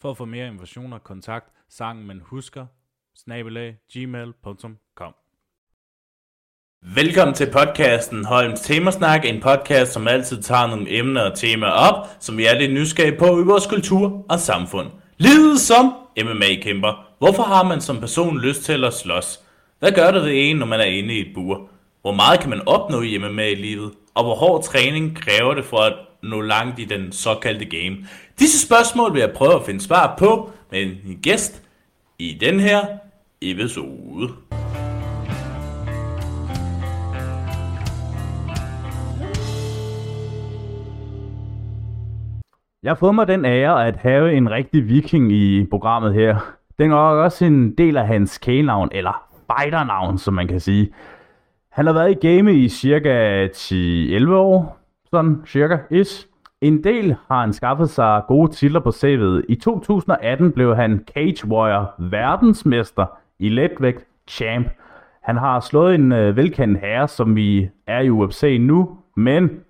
For at få mere informationer, kontakt sangen man husker, snabelag, gmail.com. Velkommen til podcasten Holms Temasnak, en podcast, som altid tager nogle emner og temaer op, som vi er lidt nysgerrige på i vores kultur og samfund. Livet som MMA-kæmper. Hvorfor har man som person lyst til at slås? Hvad gør det det ene, når man er inde i et bur? Hvor meget kan man opnå i MMA i livet? Og hvor hård træning kræver det for at nå langt i den såkaldte game? Disse spørgsmål vil jeg prøve at finde svar på med en gæst i den her episode. Jeg har fået mig den ære at have en rigtig viking i programmet her. Den er også en del af hans kælenavn, eller fighternavn, som man kan sige. Han har været i game i cirka 10-11 år, sådan cirka is. En del har han skaffet sig gode titler på CV'et. I 2018 blev han Cage Warrior verdensmester i letvægt champ. Han har slået en øh, velkendt herre, som vi er i UFC nu, men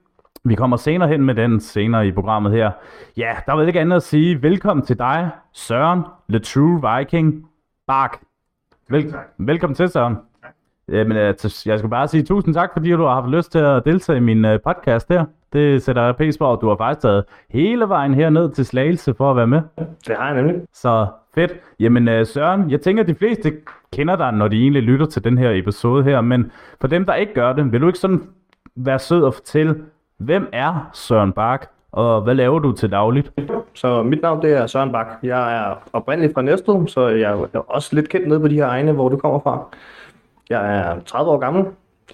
vi kommer senere hen med den senere i programmet her. Ja, der er vel ikke andet at sige. Velkommen til dig, Søren, The True Viking, Bak. Vel- velkommen til, Søren. Jamen, øh, jeg skal bare sige tusind tak, fordi du har haft lyst til at deltage i min øh, podcast her. Det sætter jeg pris på, og du har faktisk taget hele vejen herned til Slagelse for at være med. Det har jeg nemlig. Så fedt. Jamen øh, Søren, jeg tænker, at de fleste kender dig, når de egentlig lytter til den her episode her, men for dem, der ikke gør det, vil du ikke sådan være sød og fortælle, hvem er Søren Bak, og hvad laver du til dagligt? Så mit navn det er Søren Bak. Jeg er oprindeligt fra Næstved, så jeg er også lidt kendt nede på de her egne, hvor du kommer fra. Jeg er 30 år gammel,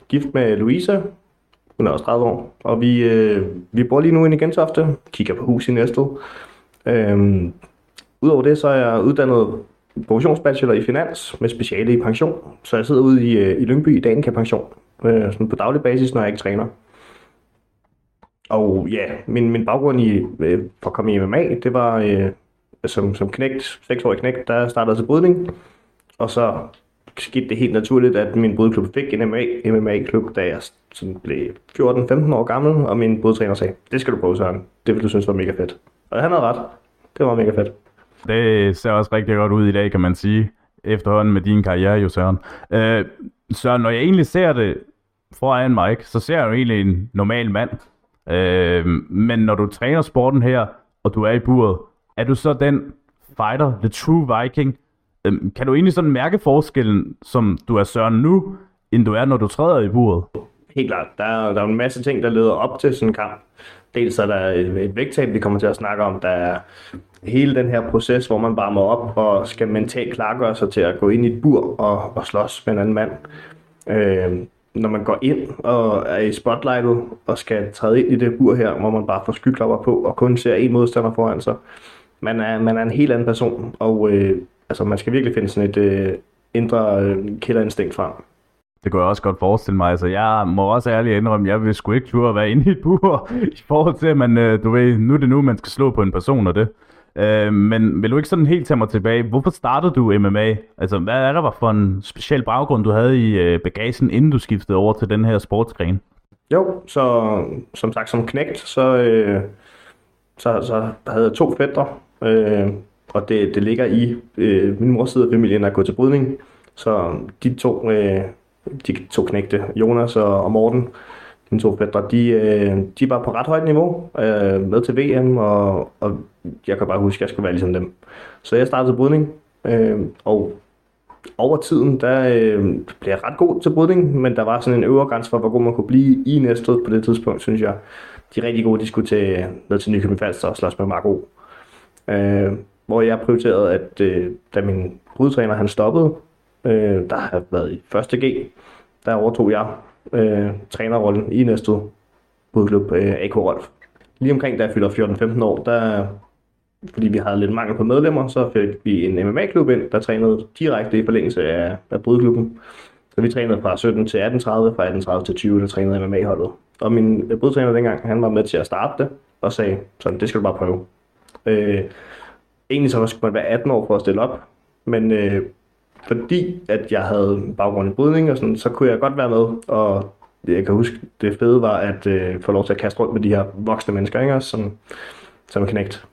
gift med Louise. Hun er også 30 år. Og vi, øh, vi bor lige nu inde i Gentofte, kigger på hus i Næstved. Øhm, Udover det, så er jeg uddannet professionsbachelor i finans med speciale i pension. Så jeg sidder ude i, øh, i Lyngby i Danica Pension, øh, sådan på daglig basis, når jeg ikke træner. Og ja, min, min baggrund i, øh, for at komme i MMA, det var øh, som, som knægt, 6-årig knægt, der startede til brydning. Og så skete det helt naturligt, at min brudklub fik en MMA, MMA-klub, da jeg sådan blev 14-15 år gammel, og min brudtræner sagde, det skal du prøve, Søren. Det vil du synes var mega fedt. Og han havde ret. Det var mega fedt. Det ser også rigtig godt ud i dag, kan man sige, efterhånden med din karriere, jo Søren. Øh, Søren, når jeg egentlig ser det foran mig, så ser jeg jo egentlig en normal mand. Øh, men når du træner sporten her, og du er i buret, er du så den fighter, the true viking? Øhm, kan du egentlig sådan mærke forskellen, som du er Søren nu, end du er, når du træder i buret? Helt klart. Der er, der er en masse ting, der leder op til sådan en kamp. Dels er der et, et vægttab, vi kommer til at snakke om. Der er hele den her proces, hvor man bare må op og skal mentalt klargøre sig til at gå ind i et bur og, og slås med en anden mand. Øh, når man går ind og er i spotlightet og skal træde ind i det bur her, hvor man bare får skyklapper på og kun ser en modstander foran sig. Man er, man er en helt anden person, og øh, altså, man skal virkelig finde sådan et øh, indre øh, killerinstinkt frem. Det kunne jeg også godt forestille mig. Altså, jeg må også ærligt indrømme, jeg vil sgu ikke turde at være inde i et bur, i forhold til, at man, øh, du ved, nu er det nu, man skal slå på en person og det. Øh, men vil du ikke sådan helt tage mig tilbage? Hvorfor startede du MMA? Altså, hvad er der var for en speciel baggrund, du havde i øh, bagagen, inden du skiftede over til den her sportsgren? Jo, så som sagt som knægt, så, øh, så, så havde jeg to fætter, øh, og det, det ligger i øh, min mors side af familien at gå til brydning. Så de to, øh, de to knægte, Jonas og, og Morten, mine to fætter, de, øh, de var på ret højt niveau øh, med til VM, og, og jeg kan bare huske, at jeg skulle være ligesom dem. Så jeg startede brydning, øh, og over tiden, der øh, blev jeg ret god til brydning, men der var sådan en øvre grænse for, hvor god man kunne blive i næste på det tidspunkt, synes jeg. De rigtig gode, de skulle til, ned til Nykøbing Falster og slås med Marco. Øh, hvor jeg prioriterede, at øh, da min hovedtræner han stoppede, øh, der har været i første G, der overtog jeg øh, trænerrollen i næste hovedklub, øh, AK Rolf. Lige omkring da jeg fylder 14-15 år, der fordi vi havde lidt mangel på medlemmer, så fik vi en MMA-klub ind, der trænede direkte i forlængelse af, af brydklubben. Så vi trænede fra 17 til 18.30, fra 18.30 til 20, der trænede MMA-holdet. Og min øh, brydtræner dengang, han var med til at starte det, og sagde, sådan, det skal du bare prøve. Øh, egentlig så skulle man være 18 år for at stille op, men øh, fordi at jeg havde baggrund i brydning og sådan, så kunne jeg godt være med, og jeg kan huske, det fede var at øh, få lov til at kaste rundt med de her voksne mennesker, ikke? som, som er knægt.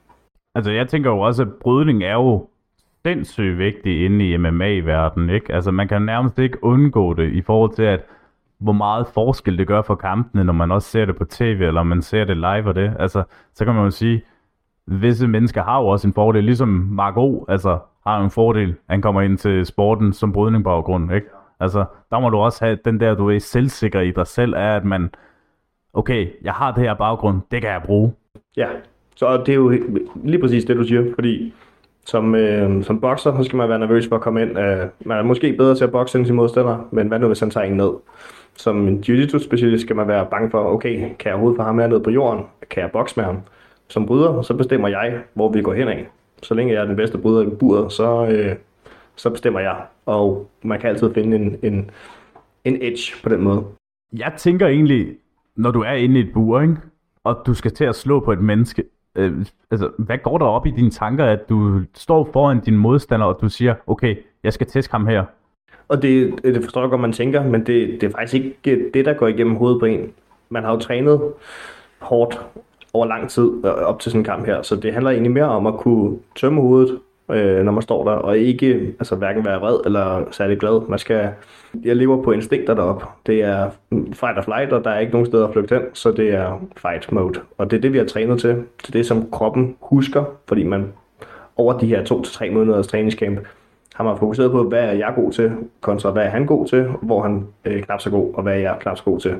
Altså, jeg tænker jo også, at brydning er jo sindssygt vigtig inde i MMA-verdenen, ikke? Altså, man kan nærmest ikke undgå det i forhold til, at hvor meget forskel det gør for kampene, når man også ser det på tv, eller man ser det live og det. Altså, så kan man jo sige, visse mennesker har jo også en fordel, ligesom Marco, altså, har en fordel. Han kommer ind til sporten som brydning baggrund, ikke? Altså, der må du også have den der, du er selvsikker i dig selv, er, at man, okay, jeg har det her baggrund, det kan jeg bruge. Ja, så det er jo lige præcis det, du siger, fordi som, øh, som bokser, så skal man være nervøs for at komme ind. Øh, man er måske bedre til at bokse end sin modstander, men hvad nu hvis han tager en ned? Som en jiu-jitsu specialist skal man være bange for, okay, kan jeg overhovedet få ham her ned på jorden? Kan jeg bokse med ham? Som bryder, så bestemmer jeg, hvor vi går hen af. Så længe jeg er den bedste bryder i buret, så, øh, så bestemmer jeg. Og man kan altid finde en, en, en edge på den måde. Jeg tænker egentlig, når du er inde i et bur, ikke? og du skal til at slå på et menneske, øh, altså, hvad går der op i dine tanker, at du står foran din modstander, og du siger, okay, jeg skal teste ham her? Og det, det forstår jeg godt, man tænker, men det, det er faktisk ikke det, der går igennem hovedet på en. Man har jo trænet hårdt over lang tid øh, op til sådan en kamp her, så det handler egentlig mere om at kunne tømme hovedet, øh, når man står der, og ikke altså, hverken være vred eller særlig glad. Man skal, jeg lever på instinkter deroppe. Det er fight or flight, og der er ikke nogen steder at flygte hen, så det er fight mode. Og det er det, vi har trænet til. Det er det, som kroppen husker, fordi man over de her to til tre måneders træningscamp har man fokuseret på, hvad er jeg god til, kontra hvad er han god til, hvor han øh, knap så god, og hvad er jeg knap så god til.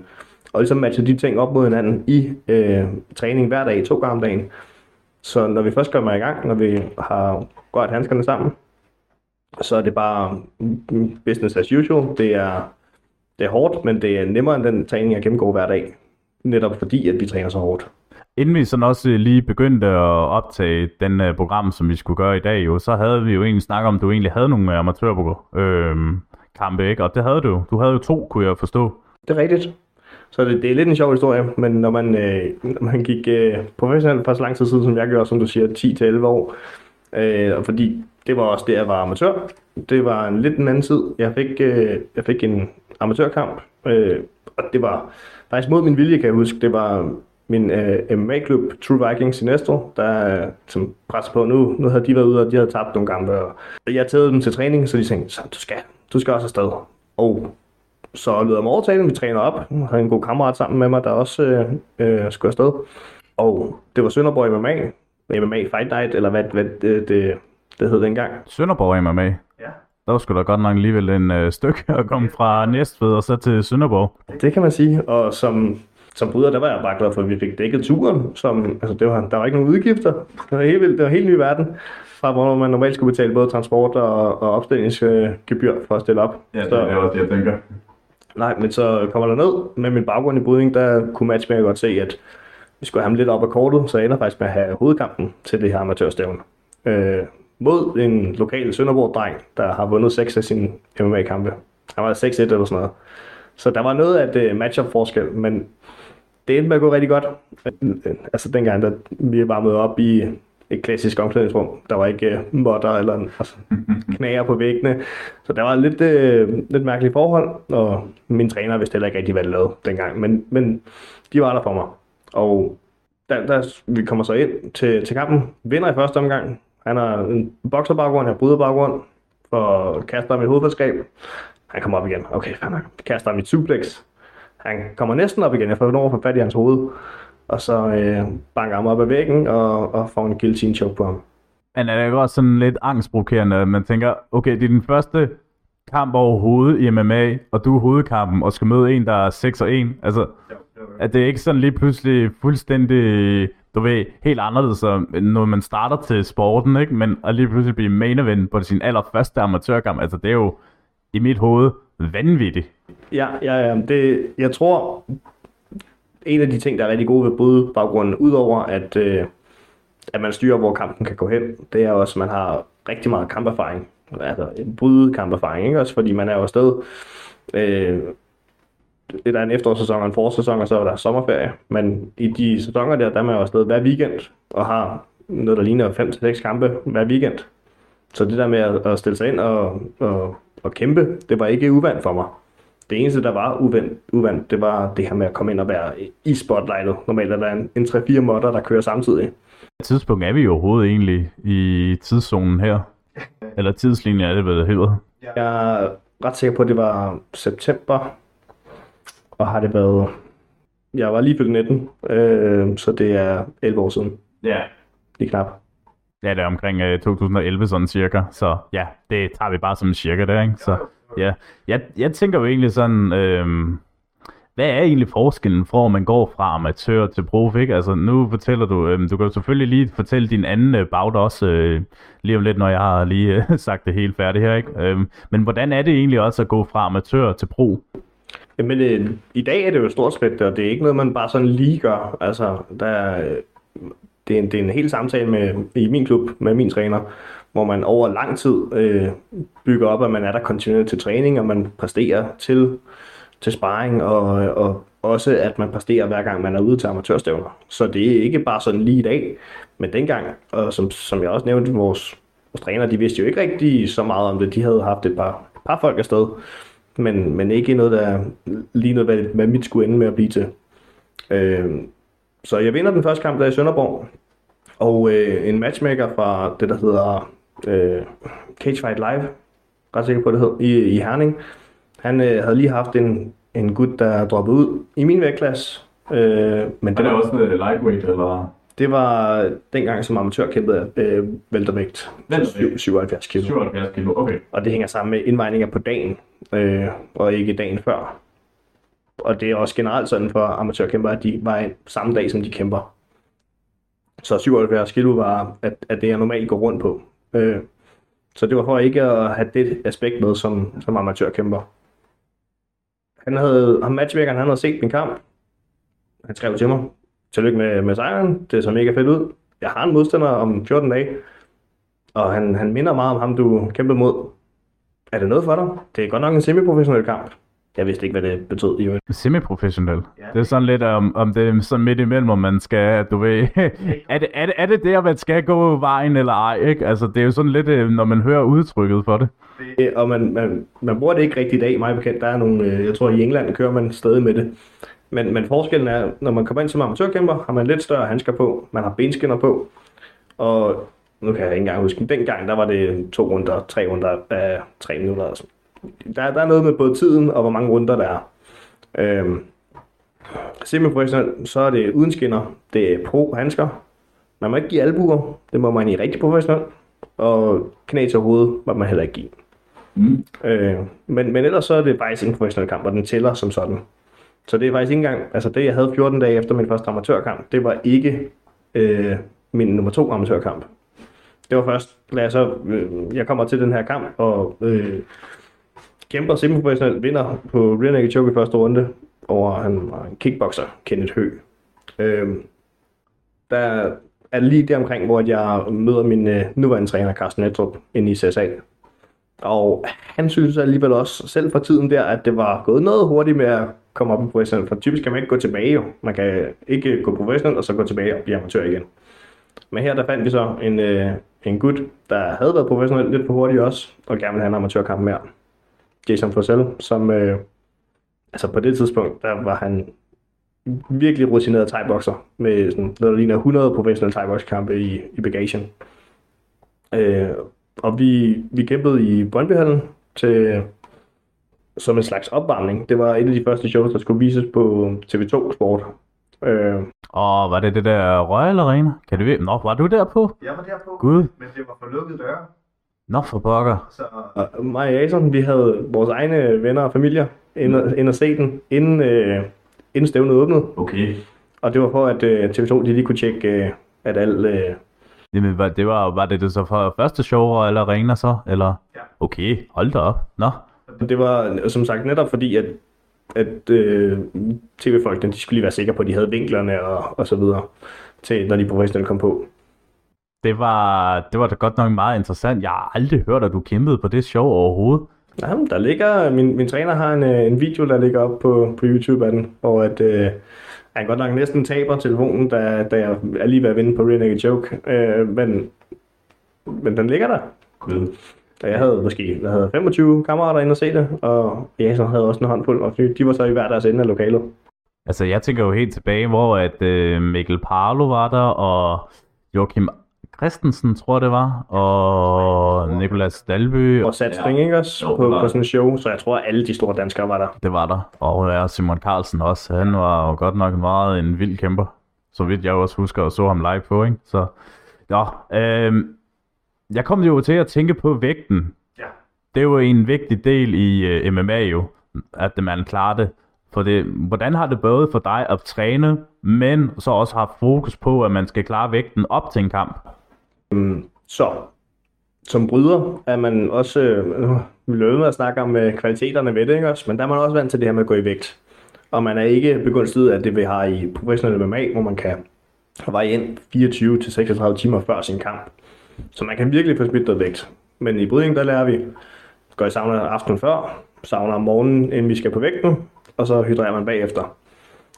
Og ligesom matche de ting op mod hinanden i øh, træning hver dag, to gange om dagen. Så når vi først kommer i gang, når vi har rørt handskerne sammen, så er det bare business as usual. Det er, det er hårdt, men det er nemmere end den træning, jeg gennemgår hver dag. Netop fordi, at vi træner så hårdt. Inden vi sådan også lige begyndte at optage den uh, program, som vi skulle gøre i dag, jo, så havde vi jo egentlig snakket om, at du egentlig havde nogle amatørkampe, øh, ikke? Og det havde du. Du havde jo to, kunne jeg forstå. Det er rigtigt. Så det, det er lidt en sjov historie, men når man, øh, når man gik øh, professionelt for så lang tid siden, som jeg gjorde, som du siger, 10-11 år, øh, fordi det var også det, jeg var amatør. Det var en lidt en anden tid. Jeg fik, øh, jeg fik en amatørkamp, øh, og det var faktisk mod min vilje, kan jeg huske. Det var min øh, MMA-klub, True Vikings i Næstor, der som presser på nu. Nu havde de været ude, og de havde tabt nogle kampe. Og jeg taget dem til træning, så de tænkte, så du skal, du skal også afsted. Og så lød om overtalen, vi træner op. Jeg havde en god kammerat sammen med mig, der også øh, øh, skulle afsted. Og det var Sønderborg MMA, MMA Fight Night, eller hvad, hvad det, det, det hed dengang. Sønderborg MMA? Ja. Der var sgu da godt nok alligevel en øh, stykke at komme fra Næstved og så til Sønderborg. Det kan man sige, og som, som bryder, der var jeg bare glad for, at vi fik dækket turen. Som, altså det var, der var ikke nogen udgifter. Det var helt vildt, det var helt ny verden. Fra hvor man normalt skulle betale både transport og, og opstillingsgebyr for at stille op. Ja, det er også det, jeg tænker. Nej, men så kommer der ned med min baggrund i brydning, der kunne matchmaker godt se, at vi skulle have ham lidt op af kortet, så jeg ender faktisk med at have hovedkampen til det her amatørstævne. Øh, mod en lokal Sønderborg-dreng, der har vundet 6 af sine MMA-kampe. Han var 6-1 eller sådan noget. Så der var noget af et øh, matchup-forskel, men det endte med at gå rigtig godt. Øh, altså dengang, da vi var med op i et klassisk omklædningsrum. Der var ikke uh, modder eller altså, knager på væggene. Så der var lidt, uh, lidt mærkelige forhold, og min træner vidste heller ikke rigtig, hvad det lavede dengang. Men, men de var der for mig. Og der, der, vi kommer så ind til, til kampen, vinder i første omgang. Han har en bokserbaggrund, jeg bryder bryderbaggrund, for kaster mit i. Han kommer op igen. Okay, han kaster mit i suplex. Han kommer næsten op igen. Jeg får over for fat i hans hoved og så øh, banker ham op ad væggen og, og får en guillotine choke på ham. Men er det ikke også sådan lidt angstprovokerende, at man tænker, okay, det er den første kamp overhovedet i MMA, og du er hovedkampen og skal møde en, der er 6 og 1. Altså, er det ikke sådan lige pludselig fuldstændig, du ved, helt anderledes, når man starter til sporten, ikke? Men at lige pludselig blive main event på sin allerførste amatørkamp, altså det er jo i mit hoved vanvittigt. Ja, ja, ja. Det, jeg tror, en af de ting, der er rigtig gode ved baggrunden, udover at, øh, at man styrer, hvor kampen kan gå hen. Det er også, at man har rigtig meget kamperfaring. Altså en bryde kamperfaring, ikke? Også fordi man er jo afsted. Øh, det der er en efterårssæson og en forårssæson, og så er der sommerferie. Men i de sæsoner der, der er man jo afsted hver weekend, og har noget, der ligner 5-6 kampe hver weekend. Så det der med at, at stille sig ind og, og, og kæmpe, det var ikke uvandt for mig. Det eneste, der var uvandt, uvandt, det var det her med at komme ind og være i spotlightet. Normalt er der en, en 3-4 modder, der kører samtidig. tidspunkt er vi jo overhovedet egentlig i tidszonen her? Eller tidslinjen er det, hvad det hedder? Jeg er ret sikker på, at det var september, og har det været... Jeg var lige fyldt 19, øh, så det er 11 år siden. Ja. Lige knap. Ja, det er omkring øh, 2011 sådan cirka, så ja, det tager vi bare som cirka der, ikke? Så ja, jeg, jeg tænker jo egentlig sådan, øh, hvad er egentlig forskellen fra, om man går fra amatør til prof, ikke? Altså, nu fortæller du, øh, du kan jo selvfølgelig lige fortælle din anden øh, bagd også, øh, lige om lidt, når jeg har lige øh, sagt det helt færdigt her, ikke? Øh, men hvordan er det egentlig også at gå fra amatør til pro? Jamen, øh, i dag er det jo stort skridt, og det er ikke noget, man bare sådan lige gør. Altså, der øh, det, er en, det er en hel samtale med, i min klub med min træner, hvor man over lang tid øh, bygger op, at man er der kontinuerligt til træning, og man præsterer til, til sparring, og, og også at man præsterer hver gang, man er ude til amatørstævner. Så det er ikke bare sådan lige i dag, men dengang, og som, som jeg også nævnte, vores, vores træner, de vidste jo ikke rigtig så meget om det. De havde haft et par, et par folk afsted, men, men ikke noget, der lignede, hvad, hvad mit skulle ende med at blive til. Øh, så jeg vinder den første kamp der i Sønderborg, og øh, en matchmaker fra det, der hedder øh, Cage Fight Live, ret sikker på, det hed, i, i Herning, han øh, havde lige haft en, en gut, der droppede ud i min vægtklasse. Øh, men det, var, også en lightweight, eller? det var dengang som amatør kæmpede øh, væltervægt. Weltervægt. 77 kilo. 77 kilo, okay. Og det hænger sammen med indvejninger på dagen, øh, og ikke dagen før. Og det er også generelt sådan for amatørkæmper, at de var samme dag, som de kæmper. Så 77 kilo var, at, at det jeg normalt går rundt på. Øh, så det var for ikke at have det aspekt med som, som amatørkæmper. Han havde, han matchmakeren, han havde set min kamp. Han skrev til mig, tillykke med, med sejren, det så mega fedt ud. Jeg har en modstander om 14 dage, og han, han minder meget om ham, du kæmpede mod. Er det noget for dig? Det er godt nok en semiprofessionel kamp. Jeg vidste ikke, hvad det betød i øvrigt. Semi-professionel. Ja. Det er sådan lidt om, om det er sådan midt imellem, om man skal, du ved, er det, er, det, er det der, man skal gå vejen eller ej, ikke? Altså, det er jo sådan lidt, øh, når man hører udtrykket for det. Øh, Og man, man, man bruger det ikke rigtig i dag, mig bekendt. Der er nogle, øh, jeg tror i England kører man stadig med det. Men, men forskellen er, når man kommer ind som amatørkæmper, har man lidt større handsker på, man har benskinner på, og nu kan jeg ikke engang huske, dengang der var det to runder, tre runder af tre minutter. Altså. Der, der er noget med både tiden og hvor mange runder der er. Øhm, semiprofessionel, så er det uden skinner, det er pro-handsker. Man må ikke give albuer, det må man i rigtig professionel, og knæ til hovedet må man heller ikke give. Mm. Øh, men, men ellers så er det faktisk en professionel kamp, og den tæller som sådan. Så det er faktisk ikke engang, altså det jeg havde 14 dage efter min første amatørkamp, det var ikke øh, min nummer to amatørkamp. Det var først, da jeg så, øh, jeg kommer til den her kamp, og øh, kæmper semiprofessionelt, vinder på rear naked choke i første runde, over han var en kickboxer, Kenneth Høgh. Øhm, der er lige der omkring, hvor jeg møder min øh, nuværende træner, Carsten Netrup, inde i CSA. Og han synes alligevel også, selv fra tiden der, at det var gået noget hurtigt med at komme op i professionel. For typisk kan man ikke gå tilbage jo. Man kan ikke gå professionel, og så gå tilbage og blive amatør igen. Men her der fandt vi så en, øh, en gut, der havde været professionel lidt for hurtigt også, og gerne ville have en amatørkamp mere. Jason Forsell, som øh, altså på det tidspunkt, der var han virkelig rutineret thai-bokser, med sådan, noget, der ligner 100 professionelle thai kampe i, i bagagen. Øh, og vi, vi kæmpede i Brøndbyhallen til, som en slags opvarmning. Det var et af de første shows, der skulle vises på TV2 Sport. Øh, Og var det det der Royal Arena? Kan det være? Nå, var du der på? jeg var der på, Gud. men det var for lukkede døre. Nå, for pokker. Så og mig og Jason, vi havde vores egne venner og familier inde, inde at se den, inden, øh, inden stævnet åbnede. Okay. Og det var for, at øh, TV2 de lige kunne tjekke, øh, at alt... Øh, Jamen, var, det var, var det det så for første show Royal Arena så? Eller? Ja. Okay, hold da op. Nå. Det var som sagt netop fordi, at, at øh, tv-folkene de skulle lige være sikre på, at de havde vinklerne og, og så videre, til, når de professionelle kom på. Det var, det var da godt nok meget interessant. Jeg har aldrig hørt, at du kæmpede på det show overhovedet. Jamen, der ligger, min, min træner har en, øh, en video, der ligger op på, på YouTube af den, hvor at, øh, han godt nok næsten taber telefonen, da, da jeg er lige ved at vinde på Real Naked Joke. Øh, men, men den ligger der. Mm. Da jeg havde måske jeg havde 25 kammerater inde og se det, og Jason havde også en håndfuld, og de var så i hver deres ende af lokalet. Altså, jeg tænker jo helt tilbage, hvor at øh, Mikkel Parlo var der, og Joachim Christensen, tror jeg det var, og Nikolas Dalby. Og Sat Spring, ikke også, på, på sådan en show, så jeg tror, at alle de store danskere var der. Det var der, og ja, Simon Carlsen også, han var jo godt nok meget en vild kæmper, så vidt jeg også husker og så ham live på, ikke? Så, ja, øh, jeg kom jo til at tænke på vægten. Ja. Det er jo en vigtig del i uh, MMA jo, at man klarer det. For det, hvordan har det både for dig at træne, men så også have fokus på, at man skal klare vægten op til en kamp? Øhm, så, som bryder er man også, øh, vi løber med at snakke om øh, kvaliteterne ved det, ikke også? men der er man også vant til det her med at gå i vægt. Og man er ikke begunstiget af det, vi har i professionel MMA, hvor man kan veje ind 24-36 timer før sin kamp. Så man kan virkelig få smidt noget vægt. Men i brydning, der lærer vi, går i sauna aftenen før, sauna om morgenen, inden vi skal på vægten, og så hydrerer man bagefter.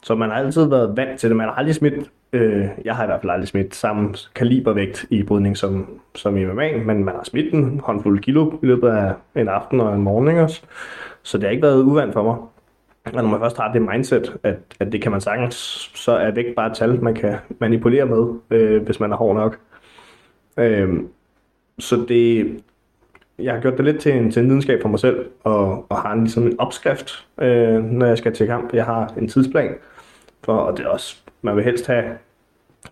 Så man har altid været vant til det. Man har aldrig smidt, øh, jeg har i hvert fald aldrig smidt samme kalibervægt i brydning som, som i MMA, men man har smidt en håndfuld kilo i løbet af en aften og en morgen også. Så det har ikke været uvandt for mig. Og når man først har det mindset, at, at det kan man sagtens, så er vægt bare et tal, man kan manipulere med, øh, hvis man er hård nok. Øh, så det, jeg har gjort det lidt til en, til en videnskab for mig selv, og, og har en, ligesom en opskrift, øh, når jeg skal til kamp. Jeg har en tidsplan, for, og det er også, man vil helst have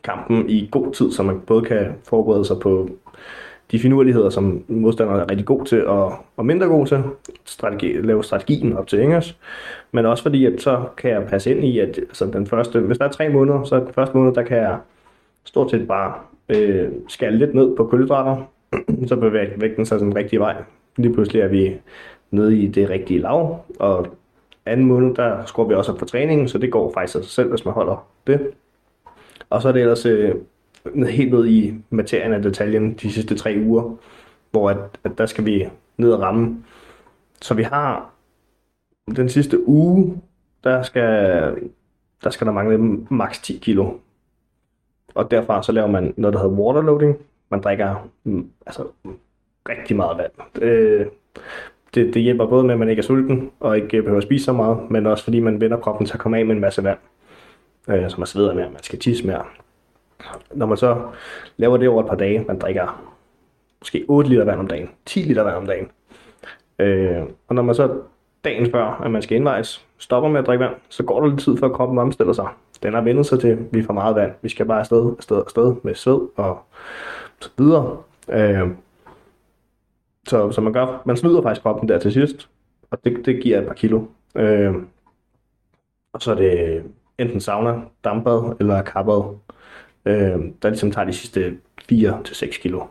kampen i god tid, så man både kan forberede sig på de finurligheder, som modstanderen er rigtig god til og, og mindre god til, strategi, lave strategien op til Ingers, men også fordi, at så kan jeg passe ind i, at altså den første, hvis der er tre måneder, så den første måned, der kan jeg stort set bare øh, skære lidt ned på kulhydrater, så bevæger vægten sig den rigtige vej. Lige pludselig er vi nede i det rigtige lav, og anden måned, der skruer vi også op for træningen, så det går faktisk af sig selv, hvis man holder det. Og så er det ellers øh, helt ned i materien af detaljen de sidste tre uger, hvor at, at der skal vi ned og ramme. Så vi har den sidste uge, der skal der, skal der mangle maks 10 kilo. Og derfra så laver man noget, der hedder waterloading. Man drikker mm, altså, rigtig meget vand. Øh, det, det hjælper både med, at man ikke er sulten og ikke behøver at spise så meget, men også fordi man vender kroppen til at komme af med en masse vand, øh, så man sveder mere, man skal tisse mere. Når man så laver det over et par dage, man drikker måske 8 liter vand om dagen, 10 liter vand om dagen, øh, og når man så dagen før, at man skal indvejs, stopper med at drikke vand, så går der lidt tid, før kroppen omstiller sig. Den har vendt sig til, at vi får meget vand. Vi skal bare afsted, afsted, afsted med sved og så videre. Øh, så, så man, gør, man smider faktisk kroppen der til sidst, og det, det giver et par kilo. Øh, og så er det enten sauna, dampbad eller karbad, øh, der ligesom tager de sidste 4-6 kilo.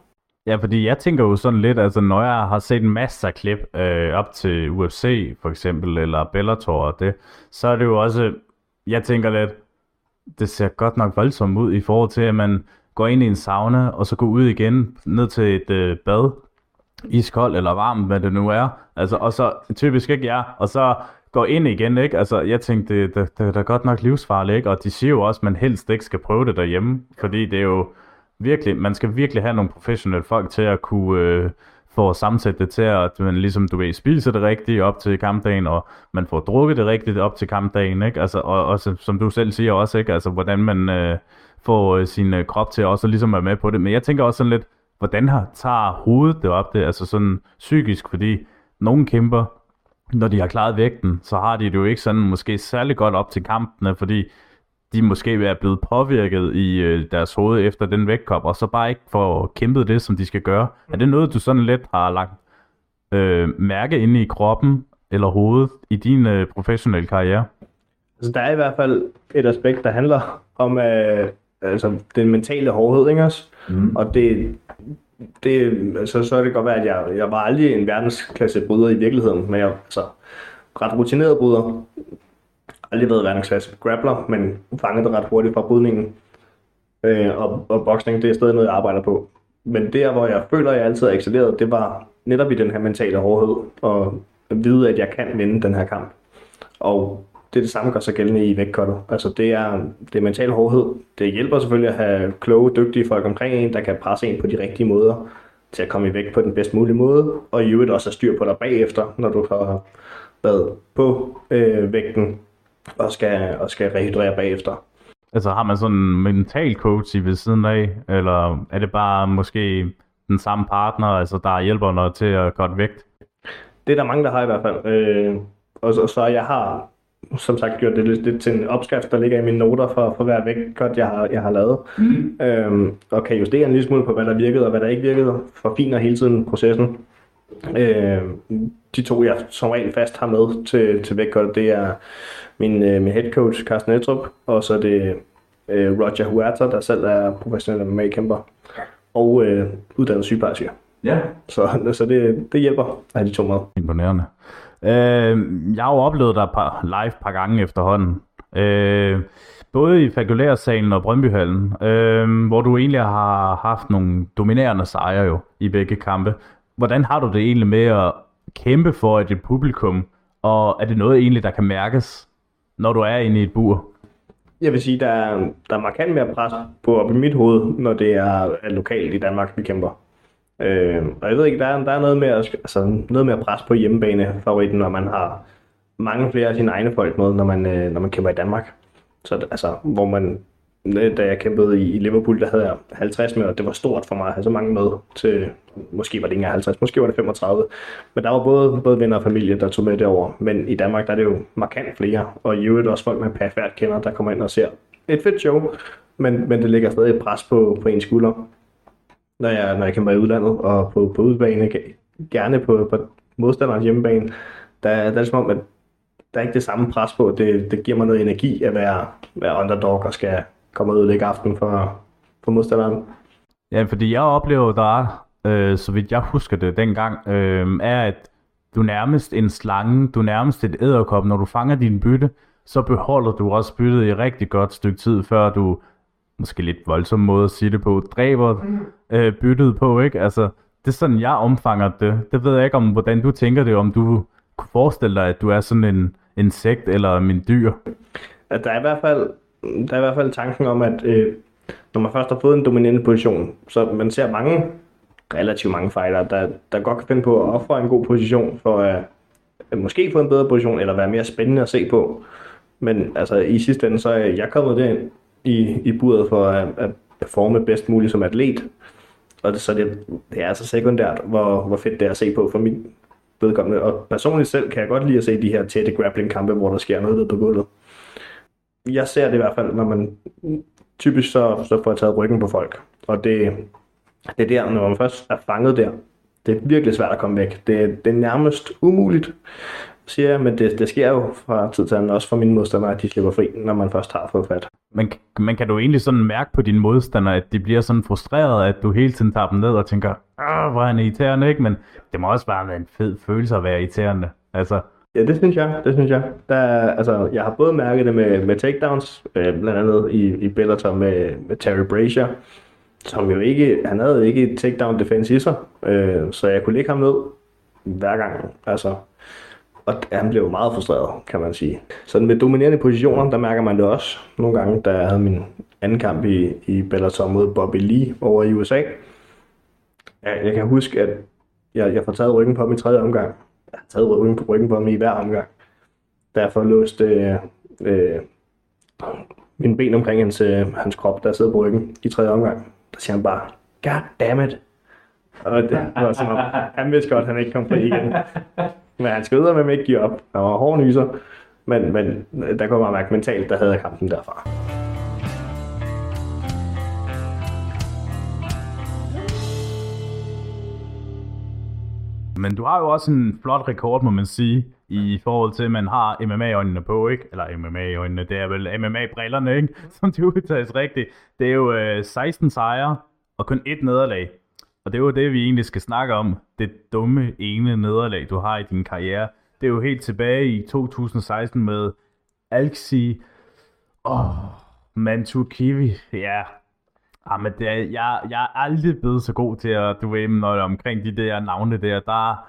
Ja, fordi jeg tænker jo sådan lidt, altså når jeg har set en masse af klip øh, op til UFC for eksempel, eller Bellator og det, så er det jo også, jeg tænker lidt, det ser godt nok voldsomt ud i forhold til, at man går ind i en sauna, og så går ud igen ned til et øh, bad, iskold eller varm, hvad det nu er. Altså, og så typisk ikke ja, og så går ind igen, ikke? Altså, jeg tænkte, det, det, det, det er godt nok livsfarligt, ikke? Og de siger jo også, at man helst ikke skal prøve det derhjemme, fordi det er jo virkelig, man skal virkelig have nogle professionelle folk til at kunne øh, få sammensætte det til, at man ligesom, du ved, spiser det rigtigt op til kampdagen, og man får drukket det rigtigt op til kampdagen, ikke? Altså, og også, som du selv siger også, ikke? Altså, hvordan man øh, får øh, sin øh, krop til også ligesom være med på det. Men jeg tænker også sådan lidt, hvordan har, tager hovedet det op det, altså sådan psykisk, fordi nogle kæmper, når de har klaret vægten, så har de det jo ikke sådan måske særlig godt op til kampene, fordi de måske er blevet påvirket i øh, deres hoved efter den vægtkop, og så bare ikke får kæmpet det, som de skal gøre. Er det noget, du sådan lidt har lagt øh, mærke inde i kroppen eller hovedet i din øh, professionelle karriere? Altså, der er i hvert fald et aspekt, der handler om øh, altså, den mentale hårdhed, ikke også? Mm. Og det, det, altså, så er det godt være, at jeg, jeg var aldrig en verdensklasse bryder i virkeligheden, men jeg altså, ret rutineret bryder. Aldrig været verdensklasse grappler, men fangede det ret hurtigt fra brydningen. Øh, og, og boksning, det er stadig noget, jeg arbejder på. Men der, hvor jeg føler, at jeg altid har excelleret, det var netop i den her mentale hårdhed, og at vide, at jeg kan vinde den her kamp. Og det er det samme, gør sig gældende i vægtkottet. Altså det er, det er mental hårdhed. Det hjælper selvfølgelig at have kloge, dygtige folk omkring en, der kan presse en på de rigtige måder til at komme i vægt på den bedst mulige måde, og i øvrigt også have styr på dig bagefter, når du har været på øh, vægten og skal, og skal rehydrere bagefter. Altså har man sådan en mental coach i ved siden af, eller er det bare måske den samme partner, altså der hjælper noget til at korte vægt? Det er der mange, der har i hvert fald. Øh, og så, så jeg har som sagt gjort det lidt, lidt til en opskrift, der ligger i mine noter for, for hver vægtkort, jeg har, jeg har lavet. Mm. Øhm, og kan justere en lille smule på, hvad der virkede og hvad der ikke virkede. Forfiner hele tiden processen. Øh, de to, jeg som regel fast har med til, til vægtkort, det er min, øh, min head coach, Carsten Etrup, og så er det øh, Roger Huerta, der selv er professionel MMA-kæmper, og øh, uddannet sygeplejerske. Ja. Så, så det, det hjælper at have de to med. Imponerende. Øh, jeg har jo oplevet dig par, live par gange efterhånden. Øh, både i Fakulærsalen og Brøndbyhallen, øh, hvor du egentlig har haft nogle dominerende sejre jo i begge kampe. Hvordan har du det egentlig med at kæmpe for et publikum, og er det noget egentlig, der kan mærkes, når du er inde i et bur? Jeg vil sige, der er, der er markant mere pres på op i mit hoved, når det er lokalt i Danmark, vi kæmper. Øh, og jeg ved ikke, der er, der er noget, mere, altså, noget at presse på hjemmebane-favoritten, når man har mange flere af sine egne folk med, når man, øh, når man kæmper i Danmark. Så altså, hvor man, øh, da jeg kæmpede i, i Liverpool, der havde jeg 50 med, og det var stort for mig at have så mange med til, måske var det ikke 50, måske var det 35. Men der var både, både venner og familie, der tog med derover. Men i Danmark, der er det jo markant flere, og i øvrigt også folk, man perfekt kender, der kommer ind og ser et fedt show, men, men det ligger stadig et pres på, på ens skulder når jeg, når jeg kæmper i udlandet og på, på udbane, gerne på, på modstanderens hjemmebane, der, der er det som om, at der er ikke det samme pres på. Det, det giver mig noget energi at være, være underdog og skal komme ud og lægge aften for, for modstanderen. Ja, fordi jeg oplever der, øh, så vidt jeg husker det dengang, øh, er, at du nærmest en slange, du nærmest et æderkop. Når du fanger din bytte, så beholder du også byttet i rigtig godt stykke tid, før du måske lidt voldsom måde at sige det på, dræber mm. øh, byttet på, ikke? Altså, det er sådan, jeg omfanger det. Det ved jeg ikke om, hvordan du tænker det, om du kunne forestille dig, at du er sådan en insekt eller en dyr. At der er i hvert fald, der er i hvert fald tanken om, at øh, når man først har fået en dominant position, så man ser mange, relativt mange fighter, der, der godt kan finde på at ofre en god position for at, at måske få en bedre position, eller være mere spændende at se på. Men altså, i sidste ende, så er jeg kommet derind i, i buret for at, at performe bedst muligt som atlet. Og det, så det, det er altså sekundært, hvor, hvor fedt det er at se på for min vedkommende. Og personligt selv kan jeg godt lide at se de her tætte grappling-kampe, hvor der sker noget ved på gulvet. Jeg ser det i hvert fald, når man typisk så, så får jeg taget ryggen på folk. Og det, det er der, når man først er fanget der, det er virkelig svært at komme væk. Det, det er nærmest umuligt siger jeg, men det, det sker jo fra tid til anden, også for mine modstandere, at de slipper fri, når man først har fået fat. Men, men kan du egentlig sådan mærke på dine modstandere, at de bliver sådan frustreret, at du hele tiden tager dem ned og tænker, ah, hvor er han irriterende, ikke? Men det må også bare være en fed følelse at være irriterende. Altså, Ja, det synes jeg. Det synes jeg. Der, altså, jeg har både mærket det med, med takedowns, øh, blandt andet i, i Bellator med, med Terry Brazier, som jo ikke, han havde ikke takedown defense i sig, øh, så jeg kunne lægge ham ned hver gang. Altså, og han blev meget frustreret, kan man sige. Sådan med dominerende positioner, der mærker man det også. Nogle gange, da jeg havde min anden kamp i, i Bellator mod Bobby Lee over i USA. Jeg, jeg kan huske, at jeg, jeg får taget ryggen på ham i tredje omgang. Jeg har taget ryggen på ryggen på ham i hver omgang. Derfor låste øh, øh, min ben omkring hans, øh, hans krop, der sidder på ryggen i tredje omgang. Der siger han bare, God damn it. Og det var som om, han vidste godt, at han ikke kom fri igen. Men han skal med ikke give op. Han var hård nyser. Men, men øh, der kunne man mærke mentalt, der havde jeg kampen derfra. Men du har jo også en flot rekord, må man sige, i forhold til, at man har MMA-øjnene på, ikke? Eller MMA-øjnene, det er vel MMA-brillerne, ikke? Som det udtages rigtigt. Det er jo øh, 16 sejre og kun ét nederlag. Og det er jo det, vi egentlig skal snakke om. Det dumme ene nederlag, du har i din karriere. Det er jo helt tilbage i 2016 med Alexi oh, Mantu Kiwi. Ja, Ah, men det er, jeg, jeg er aldrig blevet så god til at, du ved, når det er omkring de der navne der, der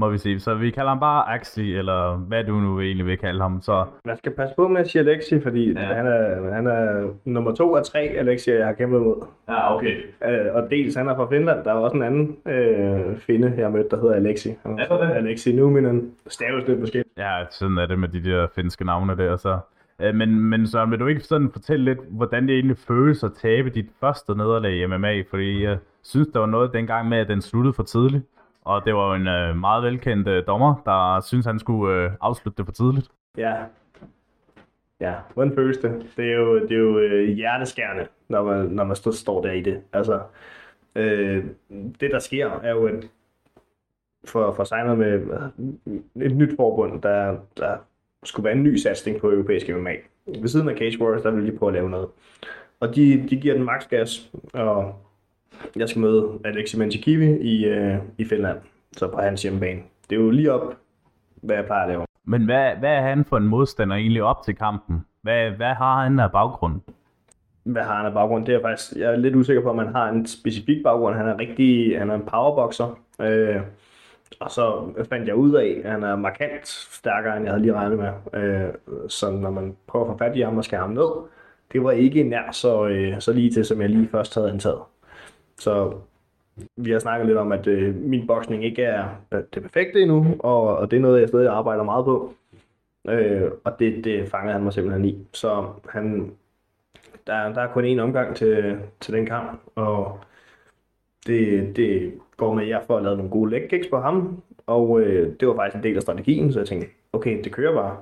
må vi se. Så vi kalder ham bare Axi, eller hvad du nu egentlig vil kalde ham. Så Man skal passe på med at sige Alexi, fordi Ja. han, er, han er nummer to af tre Alexi, jeg har kæmpet mod. ja, okay. Øh, og dels han er fra Finland. Der er også en anden øh, finde, jeg har mødt, der hedder Alexi. Han Er det? Alexi Numinen. Staves lidt måske. Ja, sådan er det med de der finske navne der, så... Øh, Men, men så vil du ikke sådan fortælle lidt, hvordan det egentlig føles at tabe dit første nederlag i MMA? Fordi jeg synes, der var noget dengang med, at den sluttede for tidligt. Og det var jo en øh, meget velkendt øh, dommer, der synes han skulle øh, afslutte det for tidligt. Ja. Ja, hvordan føles det? Det er jo, det er jo øh, hjerteskærende, når man, når man står, står der i det. Altså, øh, det der sker, er jo, at for, for signet med øh, et nyt forbund, der, der skulle være en ny satsning på europæisk MMA. Ved siden af Cage Wars, der vil de prøve at lave noget. Og de, de giver den max gas, og jeg skal møde Alexi Manchikivi i, øh, i Finland, så på hans hjemmebane. Det er jo lige op, hvad jeg plejer at lave. Men hvad, hvad er han for en modstander egentlig op til kampen? Hvad, hvad har han af baggrund? hvad har han af baggrund? Det er jeg faktisk, jeg er lidt usikker på, om han har en specifik baggrund. Han er rigtig, han er en powerboxer. Øh, og så fandt jeg ud af, at han er markant stærkere, end jeg havde lige regnet med. Øh, så når man prøver at få fat i ham og skære ham ned, det var ikke nær så, øh, så lige til, som jeg lige først havde antaget. Så vi har snakket lidt om, at øh, min boksning ikke er det perfekte endnu, og, og det er noget, jeg stadig arbejder meget på. Øh, og det, det fangede han mig simpelthen i. Så han, der, der er kun én omgang til, til den kamp, og det, det går med, at jeg får lavet nogle gode leg kicks på ham, og øh, det var faktisk en del af strategien, så jeg tænkte, okay, det kører bare.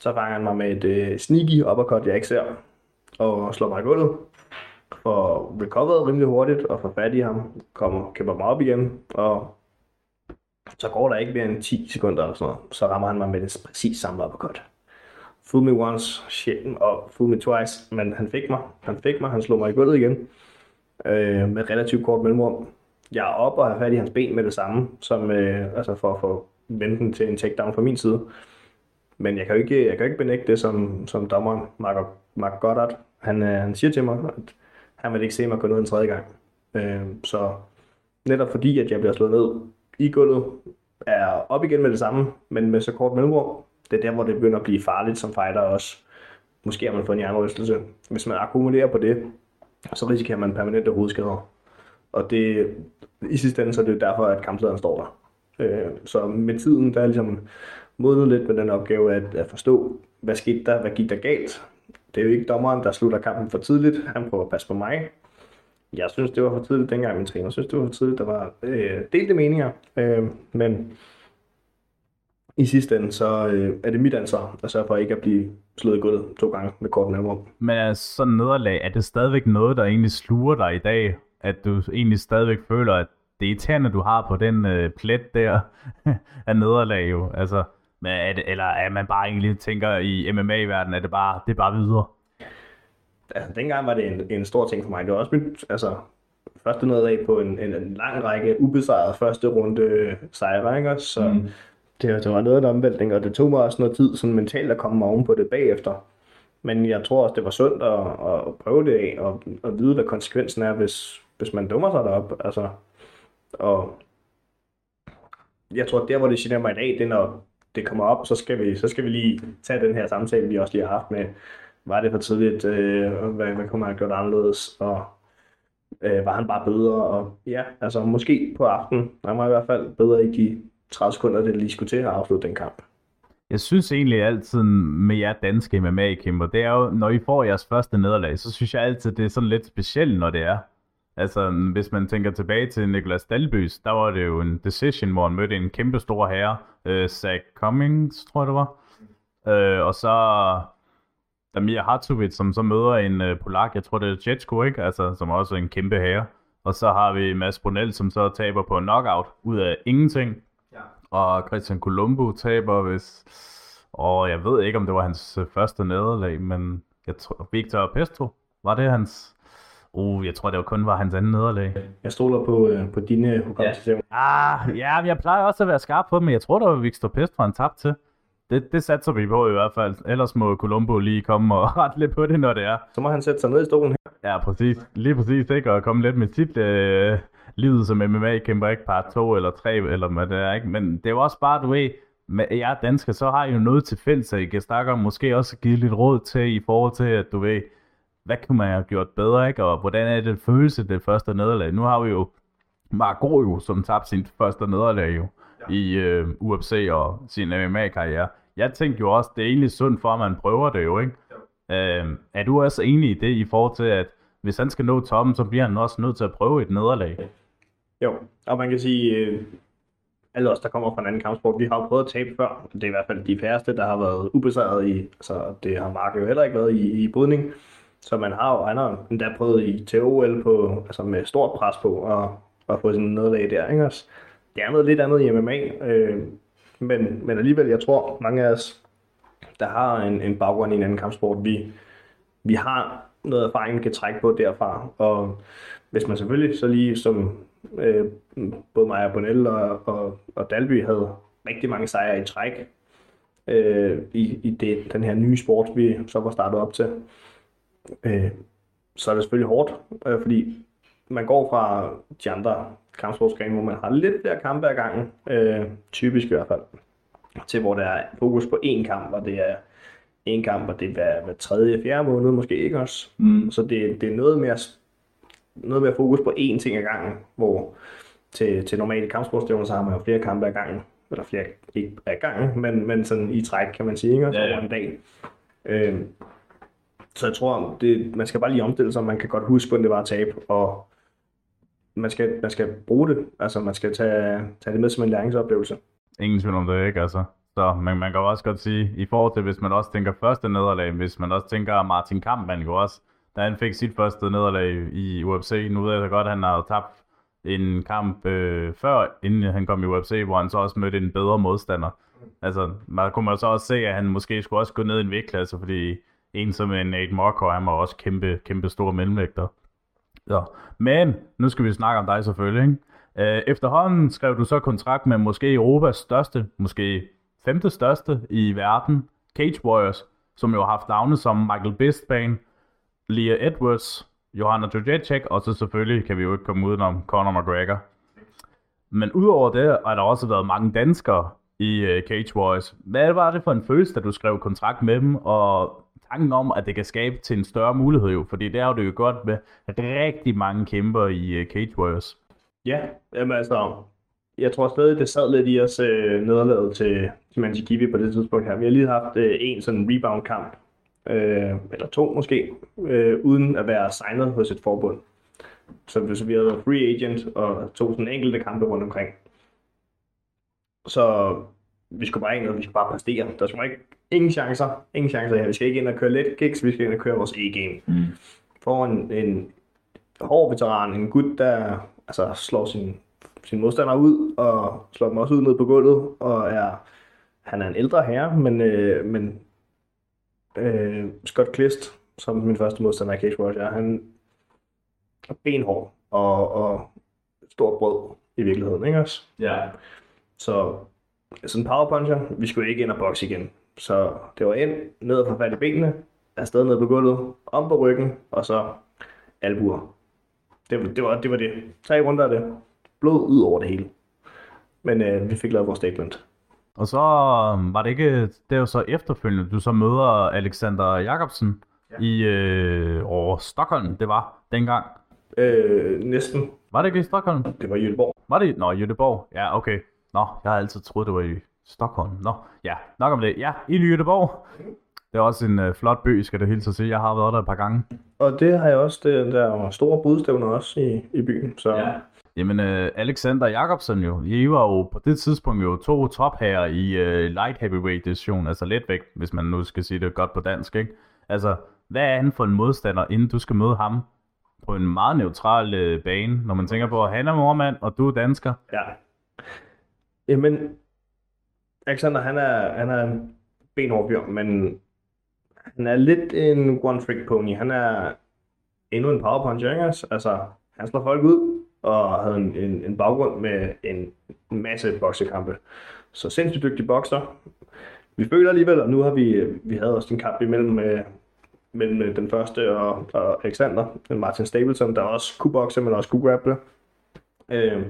Så fanger han mig med et øh, sneaky uppercut, jeg ikke ser, og slår mig i gulvet, får recoveret rimelig hurtigt, og får fat i ham, kommer, kæmper mig op igen, og så går der ikke mere end 10 sekunder eller sådan noget, så rammer han mig med det præcis samme uppercut. Fool me once, shit, og fool me twice, men han fik mig, han fik mig, han slog mig i gulvet igen, øh, med relativt kort mellemrum. Jeg er op og har fat i hans ben med det samme, som, øh, altså for at få venten til en takedown fra min side. Men jeg kan jo ikke, jeg kan jo ikke benægte det, som, som dommeren, Mark, Mark Goddard, han, øh, han siger til mig, at han vil ikke se mig gå ned en tredje gang. Øh, så netop fordi, at jeg bliver slået ned i gulvet, er op igen med det samme, men med så kort mellemrum, det er der, hvor det begynder at blive farligt som fighter også. Måske har man fået en hjernerystelse. Hvis man akkumulerer på det, så risikerer man permanente hovedskader. Og det, i sidste ende, så er det derfor, at kamplederen står der. Øh, så med tiden, der er ligesom modnet lidt med den opgave at, at forstå, hvad skete der, hvad gik der galt. Det er jo ikke dommeren, der slutter kampen for tidligt. Han prøver at passe på mig. Jeg synes, det var for tidligt dengang, min træner synes, det var for tidligt. Der var øh, delte meninger, øh, men i sidste ende, så øh, er det mit ansvar at sørge for ikke at blive slået i gulvet to gange med kort mellemrum. Men er sådan nederlag, er det stadigvæk noget, der egentlig sluger dig i dag? At du egentlig stadigvæk føler, at det er irriterende, du har på den øh, plet der af nederlag jo? Altså, men er det, eller er man bare egentlig tænker i MMA-verdenen, er det bare, det er bare videre? Altså, dengang var det en, en stor ting for mig. Det var også mit, altså, første nederlag på en, en, en lang række ubesejrede første runde sejre, ikke? Så mm. det, det var noget af en omvæltning, og det tog mig også noget tid sådan mentalt at komme oven på det bagefter. Men jeg tror også, det var sundt at, at prøve det af, og at vide, hvad konsekvensen er, hvis, hvis man dummer sig derop. Altså, og jeg tror, der hvor det generer mig i dag, det er, når det kommer op, så skal vi, så skal vi lige tage den her samtale, vi også lige har haft med, var det for tidligt, øh, hvad, hvad kunne man have gjort anderledes, og øh, var han bare bedre, og ja, altså måske på aftenen, han var i hvert fald bedre i de 30 sekunder, det lige skulle til at afslutte den kamp. Jeg synes egentlig altid med jer danske MMA-kæmper, det er jo, når I får jeres første nederlag, så synes jeg altid, det er sådan lidt specielt, når det er. Altså, hvis man tænker tilbage til Niklas Dalbys, der var det jo en decision, hvor han mødte en kæmpe stor herre, øh, Zach Cummings, tror jeg det var. Øh, og så Damir Hartovic, som så møder en øh, polak, jeg tror det er Jetsko, ikke? Altså, som også er en kæmpe herre. Og så har vi Mads Brunel, som så taber på knockout ud af ingenting. Ja. Og Christian Colombo taber, hvis... Og jeg ved ikke, om det var hans øh, første nederlag, men jeg tror, Victor Pestro, var det hans... Uh, jeg tror, det var kun var hans anden nederlag. Jeg stoler på, øh, på dine hukommelsesevner. Ah, ja, men jeg plejer også at være skarp på dem, men jeg tror, det var Victor Pestro, han tabte til. Det, det satser vi på i hvert fald. Ellers må Columbo lige komme og rette lidt på det, når det er. Så må han sætte sig ned i stolen her. Ja, præcis. Lige præcis, ikke? Og komme lidt med sit øh, livet som MMA-kæmper, ikke part 2 eller 3, eller hvad det er, ikke? Men det er jo også bare, du ved, med jer danskere, så har I jo noget til fælles, så I kan snakke om måske også give lidt råd til i forhold til, at du ved, hvad kunne man have gjort bedre, ikke? Og hvordan er det følelse, det første nederlag? Nu har vi jo Mark jo, som tabte sin første nederlag jo ja. i øh, UFC og sin MMA-karriere. Jeg tænkte jo også, det er egentlig sundt for, at man prøver det jo, ikke? Ja. Øh, er du også enig i det i forhold til, at hvis han skal nå toppen, så bliver han også nødt til at prøve et nederlag? Jo, og man kan sige, øh, alle os, der kommer fra en anden kampsport, vi har jo prøvet at tabe før. Det er i hvert fald de færreste, der har været ubesejret i, altså det har Mark jo heller ikke været i, i brydning. Så man har jo, han har endda prøvet i TOL på, altså med stort pres på og, og få sådan nederlag der, ikke også? Det er noget lidt andet i MMA, øh, men, men alligevel, jeg tror, mange af os, der har en, en baggrund i en anden kampsport, vi, vi har noget erfaring, vi kan trække på derfra, og hvis man selvfølgelig så lige som øh, både Maja Bonell og, og, og Dalby havde rigtig mange sejre i træk øh, i, i det, den her nye sport, vi så var startet op til, øh, så er det selvfølgelig hårdt, øh, fordi man går fra de andre kampsportsgrene, hvor man har lidt flere kampe ad gangen, øh, typisk i hvert fald, til hvor der er fokus på én kamp, og det er en kamp, og det er hver, hver tredje, fjerde måned måske ikke også. Mm. Så det, det er noget mere, noget mere fokus på én ting ad gangen, hvor til, til normale kampsportsstævner, så har man jo flere kampe ad gangen, eller flere, ikke ad gangen, men, men sådan i træk, kan man sige, ikke? Så ja, ja. en dag. Øh, så jeg tror, det, man skal bare lige omstille sig, man kan godt huske, hvordan det var at tabe, og man skal, man skal bruge det, altså man skal tage, tage det med som en læringsoplevelse. Ingen tvivl om det, ikke altså? Så man, man kan også godt sige, i forhold til, hvis man også tænker første nederlag, hvis man også tænker Martin Kampmann jo også, da han fik sit første nederlag i UFC, nu ved jeg så godt, at han har tabt en kamp øh, før, inden han kom i UFC, hvor han så også mødte en bedre modstander. Altså, man kunne man så også se, at han måske skulle også gå ned i en vægtklasse, fordi en som en Nate Marco, og også kæmpe, kæmpe store mellemvægter. Ja. Men nu skal vi snakke om dig selvfølgelig. Ikke? Øh, efterhånden skrev du så kontrakt med måske Europas største, måske femte største i verden, Cage Warriors, som jo har haft navne som Michael Bisping, Leah Edwards, Johanna Jojacek, og så selvfølgelig kan vi jo ikke komme udenom Conor McGregor. Men udover det har der også været mange danskere i uh, Cage Warriors. Hvad var det for en følelse, da du skrev kontrakt med dem, og tanken om, at det kan skabe til en større mulighed jo, fordi det er jo det jo godt med rigtig mange kæmper i uh, Cage Warriors. Ja, jamen altså, jeg tror stadig, det sad lidt i os øh, nederlaget til, til Manjikivi på det tidspunkt her. Vi har lige haft øh, en sådan rebound-kamp, øh, eller to måske, øh, uden at være signet hos et forbund. Så hvis vi havde været free agent og tog sådan enkelte kampe rundt omkring. Så vi skulle bare ind, og vi skulle bare præstere. Der skulle ikke ingen chancer, ingen chancer her. Vi skal ikke ind og køre let kicks, vi skal ind og køre vores e-game. Mm. For en, en hård veteran, en gut, der altså, slår sin sin modstander ud, og slår dem også ud ned på gulvet, og er, han er en ældre herre, men, øh, men øh, Scott Klist, som min første modstander i Cage Warriors er, han er benhård og, og stort brød i virkeligheden, ikke også? Ja. Så sådan en power puncher, vi skulle ikke ind og bokse igen. Så det var ind, ned og få fat i benene, afsted ned på gulvet, om på ryggen, og så albuer. Det, det, var, det var det. Tre runder af det blod ud over det hele. Men øh, vi fik lavet vores statement. Og så øhm, var det ikke, det er jo så efterfølgende, du så møder Alexander Jacobsen ja. i øh, over Stockholm, det var dengang. Øh, næsten. Var det ikke i Stockholm? Det var i Jødeborg. Var det? Nå, Jødeborg. Ja, okay. Nå, jeg har altid troet, det var i Stockholm. Nå, ja, nok om det. Ja, i Jødeborg. Det er også en øh, flot by, skal det hilse at sige. Jeg har været der et par gange. Og det har jeg også. Det, der var store budstævner også i, i byen. Så ja. Jamen, uh, Alexander Jacobsen jo, I var jo på det tidspunkt jo to topherrer i uh, light heavyweight division, altså letvægt, hvis man nu skal sige det godt på dansk, ikke? Altså, hvad er han for en modstander, inden du skal møde ham på en meget neutral uh, bane, når man tænker på, at han er mormand, og du er dansker? Ja. Jamen, Alexander, han er, han er en benhård fyr, men han er lidt en one-trick pony. Han er endnu en power puncher, ikke? Altså, han slår folk ud, og havde en, en, en baggrund med en masse boksekampe. Så sindssygt dygtig bokser, vi føler alligevel, og nu har vi, vi havde også en kamp imellem øh, mellem øh, den første og, og Alexander, Martin Stapleton, der også kunne bokse, men også kunne grapple. Øh,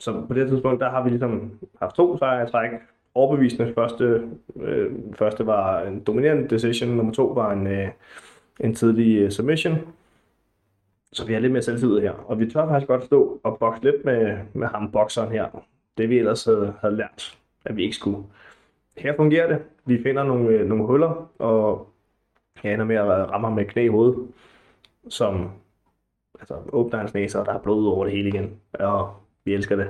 så på det tidspunkt, der har vi ligesom haft to sejre i træk. Overbevisende første, øh, første var en dominerende decision, nummer to var en, øh, en tidlig øh, submission. Så vi har lidt mere selvtillid her, og vi tør faktisk godt stå og bokse lidt med, med ham, bokseren her. Det vi ellers havde, havde lært, at vi ikke skulle. Her fungerer det. Vi finder nogle, øh, nogle huller, og jeg ender med at ramme ham med knæ i hovedet, som altså, åbner hans næse, og der er blod over det hele igen. Og vi elsker det.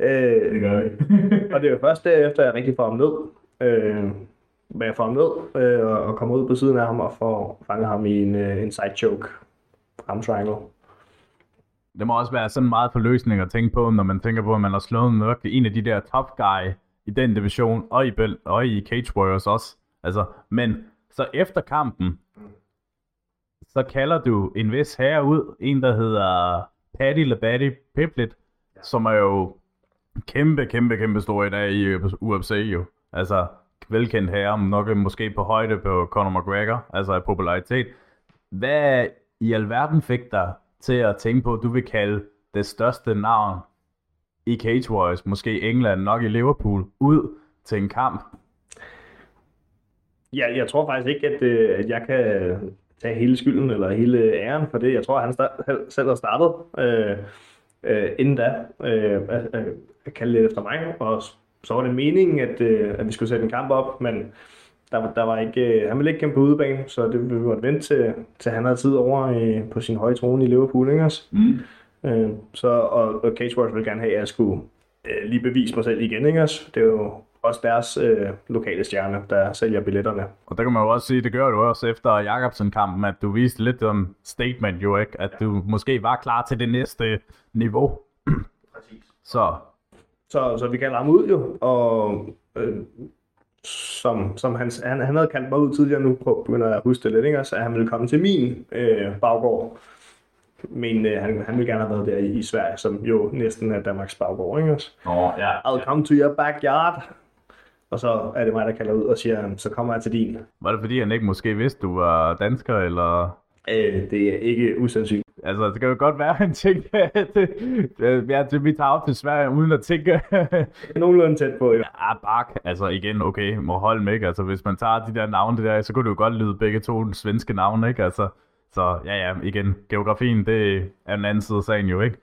Øh, Det gør vi. og det er jo først derefter, jeg rigtig får ham ned. Øh, men jeg får ham ned øh, og kommer ud på siden af ham og får fanget ham i en, øh, en side choke. Arm triangle. Det må også være sådan meget forløsning at tænke på, når man tænker på, at man har slået nok en af de der top guy i den division, og i, Bel- og i Cage Warriors også. Altså, men så efter kampen, så kalder du en vis herre ud, en der hedder Paddy Labaddy Piplet som er jo kæmpe, kæmpe, kæmpe stor i dag i øh, UFC jo. Altså, velkendt herre, nok måske på højde på Conor McGregor, altså i popularitet. Hvad i alverden fik dig til at tænke på, at du vil kalde det største navn i Cage Warriors, måske England, nok i Liverpool, ud til en kamp? Ja, jeg tror faktisk ikke, at, øh, at jeg kan øh, tage hele skylden eller hele æren for det. Jeg tror, at han start, selv har startet øh, øh, inden da øh, at kalde lidt efter mig. Og så var det meningen, at, øh, at vi skulle sætte en kamp op, men der, var- der var ikke, øh, han ville ikke kæmpe på udebane, så det vi måtte vente til, til han havde tid over i, på sin høje trone i Liverpool. Ikke også? Mm. Øh, så, og, og Cage Warriors ville gerne have, at jeg skulle øh, lige bevise mig selv igen. Ikke også? Det er jo også deres øh, lokale stjerne, der sælger billetterne. Og der kan man jo også sige, det gør du også efter Jakobsen-kampen, at du viste lidt om statement jo ikke, at du måske var klar til det næste niveau. Præcis. Så Så, så vi kalder ham ud jo, og øh, som, som han, han, han havde kaldt mig ud tidligere, nu prøver- begynder jeg at huske det lidt, ikke? også, at han ville komme til min øh, baggård. Men øh, han, han ville gerne have været der i, i Sverige, som jo næsten er Danmarks baggård, ikke også? Nå, ja. I'll come to your backyard. Og så er det mig, der kalder ud og siger, så kommer jeg til din. Var det fordi, han ikke måske vidste, du var dansker, eller... Øh, det er ikke usandsynligt. Altså, det kan jo godt være, at han tænkte, at det, vi tager op til Sverige, uden at tænke, Nogenlunde tæt på, jo. ja, bak, altså igen, okay, må holde ikke? Altså, hvis man tager de der navne der, så kunne det jo godt lyde begge to svenske navne, ikke? Altså, så ja, ja, igen, geografien, det er en anden side af sagen jo, ikke?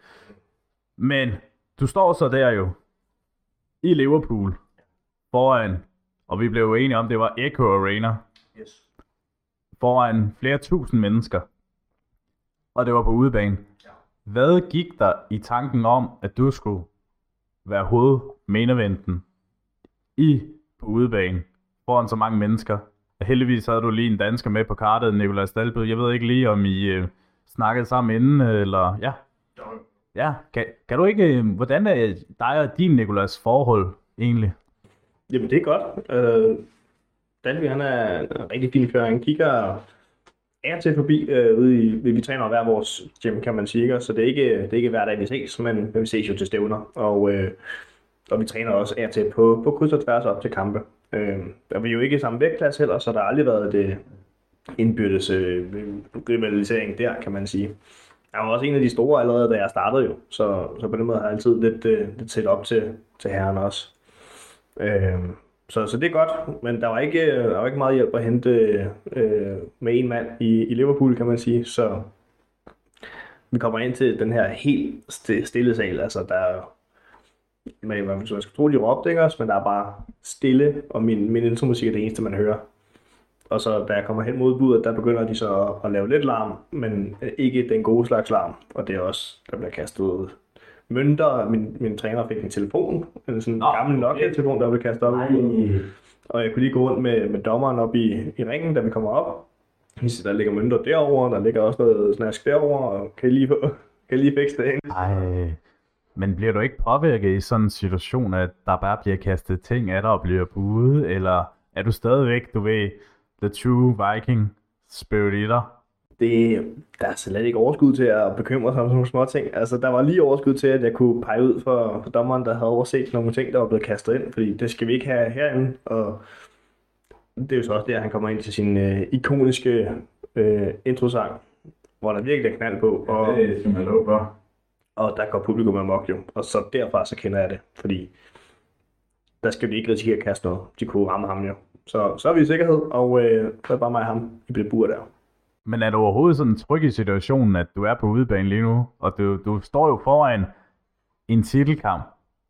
Men du står så der jo, i Liverpool, foran, og vi blev jo enige om, det var Echo Arena, Yes. foran flere tusind mennesker, og det var på udebane. Hvad gik der i tanken om, at du skulle være hoved main eventen i på udebane foran så mange mennesker? Heldigvis havde du lige en dansker med på kartet, Nikolaj Stalbød. Jeg ved ikke lige, om I øh, snakkede sammen inden, eller ja. Ja, kan, kan du ikke, øh, hvordan er dig og din Nikolas forhold egentlig? Jamen, det er godt. Øh, Dalby, han er en rigtig fin kører. Han kigger er til forbi øh, ude i, vi, vi træner hver vores gym, kan man sige, ikke? så det er ikke, det er ikke hver dag, vi ses, men, men vi ses jo til stævner, og, øh, og vi træner også er til på, på kryds og tværs op til kampe. Øh, og vi er jo ikke i samme vægtklasse heller, så der har aldrig været det indbyrdes øh, rivalisering der, kan man sige. Jeg var også en af de store allerede, da jeg startede jo, så, så på den måde har jeg altid lidt, øh, lidt set op til, til herren også. Øh, så, så det er godt, men der var ikke, der var ikke meget hjælp at hente øh, med en mand i, i Liverpool, kan man sige. Så vi kommer ind til den her helt stille sal. Altså, der er, man, man, man skal tro, de råbte, ikke også? Men der er bare stille, og min, min intromusik er det eneste, man hører. Og så da jeg kommer hen mod budet, der begynder de så at, at lave lidt larm, men ikke den gode slags larm. Og det er også, der bliver kastet mønter. Min, min træner fik en telefon, en sådan Nå, gammel Nokia-telefon, der blev kastet op budet. Og jeg kunne lige gå rundt med, med dommeren op i, i ringen, da vi kommer op. Siger, Der ligger mønter derover, der ligger også noget snask derover, og kan I lige, kan I lige fikse det ind? Ej, men bliver du ikke påvirket i sådan en situation, at der bare bliver kastet ting af dig og bliver buet, eller er du stadigvæk, du ved, the true viking spirit i dig? Det, der er slet ikke overskud til at bekymre sig om sådan nogle små ting. Altså, der var lige overskud til, at jeg kunne pege ud for, for dommeren, der havde overset nogle ting, der var blevet kastet ind, fordi det skal vi ikke have herinde. Og det er jo så også der, han kommer ind til sin øh, ikoniske øh, introsang, hvor der virkelig er knald på, og, Det skal man love for. og der går publikum amok jo. Og så derfra så kender jeg det, fordi der skal vi ikke risikere at kaste noget. De kunne ramme ham jo. Så, så er vi i sikkerhed, og øh, så er det bare mig og ham i det bur der. Men er du overhovedet sådan tryg i situationen, at du er på udebane lige nu, og du, du står jo foran en titelkamp,